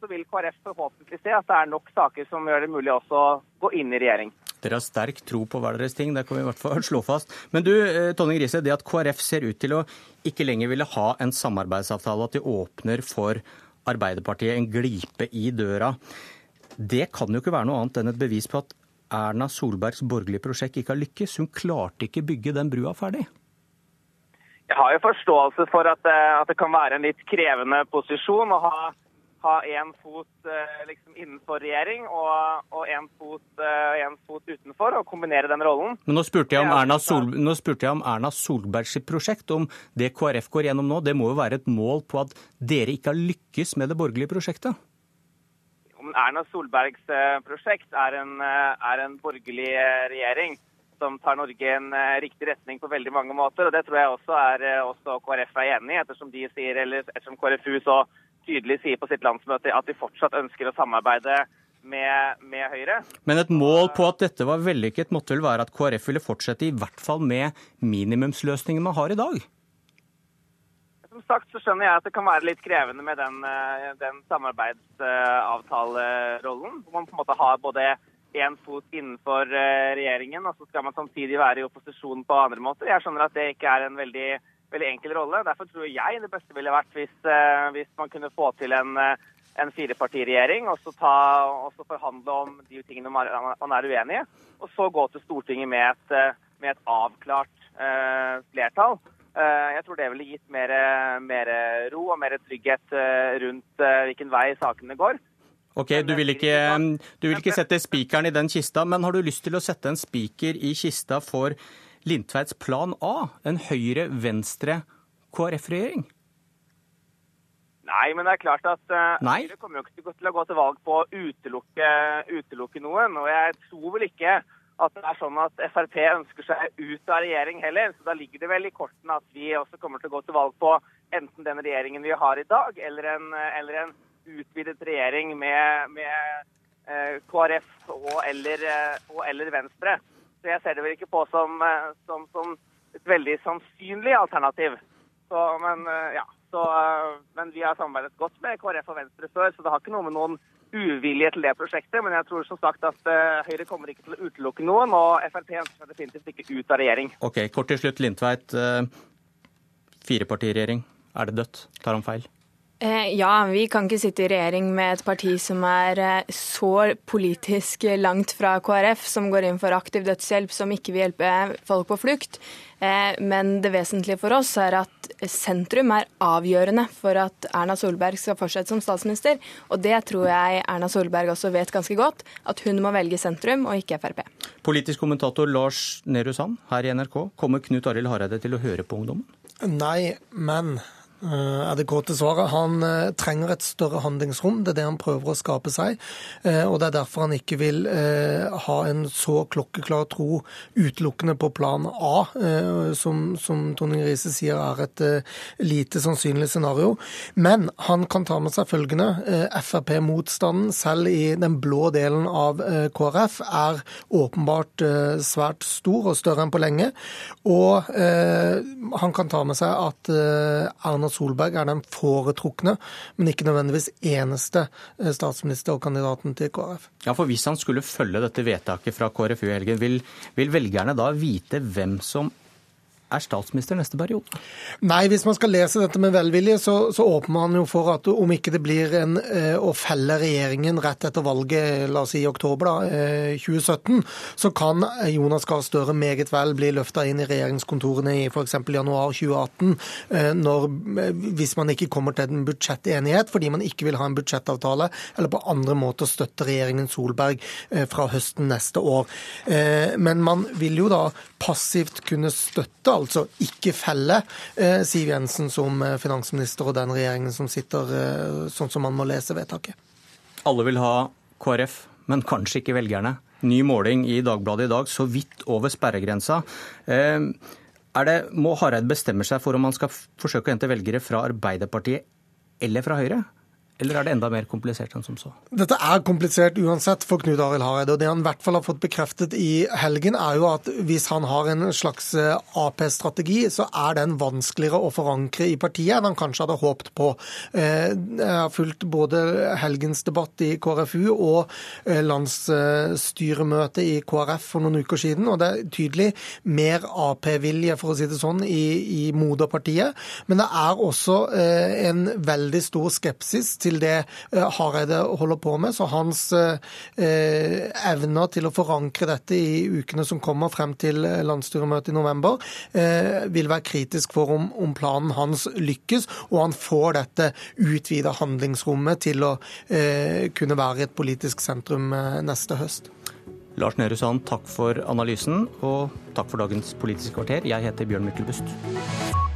så vil KrF forhåpentlig se at det er nok saker som gjør det mulig også å gå inn i regjering. Dere har sterk tro på hver deres ting, det kan vi i hvert fall slå fast. Men du, eh, Tonning Riise, det at KrF ser ut til å ikke lenger ville ha en samarbeidsavtale, at de åpner for Arbeiderpartiet en glipe i døra, det kan jo ikke være noe annet enn et bevis på at Erna Solbergs borgerlige prosjekt ikke har lykkes. Hun klarte ikke bygge den brua ferdig. Jeg har jo forståelse for at, eh, at det kan være en litt krevende posisjon å ha ha én fot eh, liksom, innenfor regjering og én fot, uh, fot, utenfor, og kombinere den rollen. Men nå spurte, jeg om Erna, Sol, nå spurte jeg om Erna Solbergs prosjekt, om det KrF går gjennom nå. Det må jo være et mål på at dere ikke har lykkes med det borgerlige prosjektet? Erna Solbergs eh, prosjekt er en, er en borgerlig regjering som tar Norge i en riktig retning på veldig mange måter. og Det tror jeg også, er, også KrF er enig i, ettersom de sier, eller ettersom KrFU så tydelig sier på sitt landsmøte at de fortsatt ønsker å samarbeide med, med, Høyre. Men et mål på at dette var vellykket måtte vel være at KrF ville fortsette i hvert fall med minimumsløsningen man har i dag? Som sagt så skjønner jeg at det kan være litt krevende med den, eh, den samarbeidsavtalerollen. Hvor man på en måte har både én fot innenfor eh, regjeringen, og så skal man samtidig være i opposisjon på andre måter. Jeg skjønner at det ikke er en veldig veldig enkel rolle. Derfor tror jeg det beste ville vært hvis, eh, hvis man kunne få til en, en firepartiregjering og så, og så forhandle om de tingene man er uenig i. Og så gå til Stortinget med et, med et avklart eh, flertall. Uh, jeg tror det ville gitt mer, mer ro og mer trygghet rundt uh, hvilken vei sakene går. Ok, du vil, ikke, du vil ikke sette spikeren i den kista, men har du lyst til å sette en spiker i kista for Lindtveits plan A, en Høyre-Venstre-KrF-regjering? Nei, men det er klart at uh, Høyre kommer jo ikke til å gå til valg på å utelukke, utelukke noen. Og jeg tror vel ikke at det er sånn at Frp ønsker seg ut av regjering heller. Så da ligger det vel i kortene at vi også kommer til å gå til valg på enten den regjeringen vi har i dag, eller en, eller en utvidet regjering med, med Eh, KrF og eller, eh, og eller Venstre. Så jeg ser det vel ikke på som, eh, som, som et veldig sannsynlig alternativ. Så, men, ja, så, men vi har samarbeidet godt med KrF og Venstre før, så det har ikke noe med noen uvilje til det prosjektet. Men jeg tror som sagt at Høyre kommer ikke til å utelukke noen, og Frp ønsker definitivt ikke ut av regjering. Ok, Kort til slutt, Lindtveit. Firepartiregjering, er det dødt? Tar han feil? Eh, ja, vi kan ikke sitte i regjering med et parti som er eh, så politisk langt fra KrF, som går inn for aktiv dødshjelp, som ikke vil hjelpe folk på flukt. Eh, men det vesentlige for oss er at sentrum er avgjørende for at Erna Solberg skal fortsette som statsminister. Og det tror jeg Erna Solberg også vet ganske godt, at hun må velge sentrum og ikke Frp. Politisk kommentator Lars Nehru Sand her i NRK, kommer Knut Arild Hareide til å høre på ungdommen? Nei, men er det korte svaret. Han eh, trenger et større handlingsrom. Det er det han prøver å skape seg. Eh, og Det er derfor han ikke vil ha en så klokkeklar tro utelukkende på plan A, som, som Tonning Riise sier er et lite sannsynlig scenario. Men han kan ta med seg følgende. Frp-motstanden, selv i den blå delen av KrF, er åpenbart svært stor og større enn på lenge. Og han kan ta med seg at Erna Erna Solberg er den foretrukne, men ikke nødvendigvis eneste eh, statsministerkandidaten til KrF. Ja, for Hvis han skulle følge dette vedtaket fra KrFU i helgen, vil, vil velgerne da vite hvem som er statsminister neste periode? Nei, hvis man skal lese dette med velvilje, så, så åpner man jo for at om ikke det blir en, eh, å felle regjeringen rett etter valget, la oss si i oktober da, 2017, eh, så kan Jonas Gahr Støre meget vel bli løfta inn i regjeringskontorene i f.eks. januar 2018, eh, når, hvis man ikke kommer til en budsjettenighet fordi man ikke vil ha en budsjettavtale, eller på andre måter støtte regjeringen Solberg fra høsten neste år. Men man vil jo da passivt kunne støtte altså ikke felle eh, Siv Jensen som eh, finansminister og den regjeringen som sitter, eh, sånn som man må lese vedtaket. Alle vil ha KrF, men kanskje ikke velgerne. Ny måling i Dagbladet i dag, så vidt over sperregrensa. Det, må Hareide bestemme seg for om han skal forsøke å hente velgere fra Arbeiderpartiet eller fra Høyre? Eller er det enda mer komplisert enn som så? Dette er komplisert uansett for Knut Arild Hareide. og Det han i hvert fall har fått bekreftet i helgen, er jo at hvis han har en slags eh, Ap-strategi, så er den vanskeligere å forankre i partiet enn han kanskje hadde håpet på. Eh, jeg har fulgt både helgens debatt i KrFU og eh, landsstyremøtet i KrF for noen uker siden, og det er tydelig mer Ap-vilje, for å si det sånn, i, i moderpartiet. Men det er også en veldig stor skepsis til til det eh, Hareide holder på med. Så hans eh, evner til å forankre dette i ukene som kommer frem til landsstyremøtet i november, eh, vil være kritisk for om, planen hans lykkes, og han får dette utvida handlingsrommet til å eh, kunne være et politisk sentrum eh, neste høst. Lars Nehru Sand, takk for analysen, og takk for dagens Politisk kvarter. Jeg heter Bjørn Myklebust.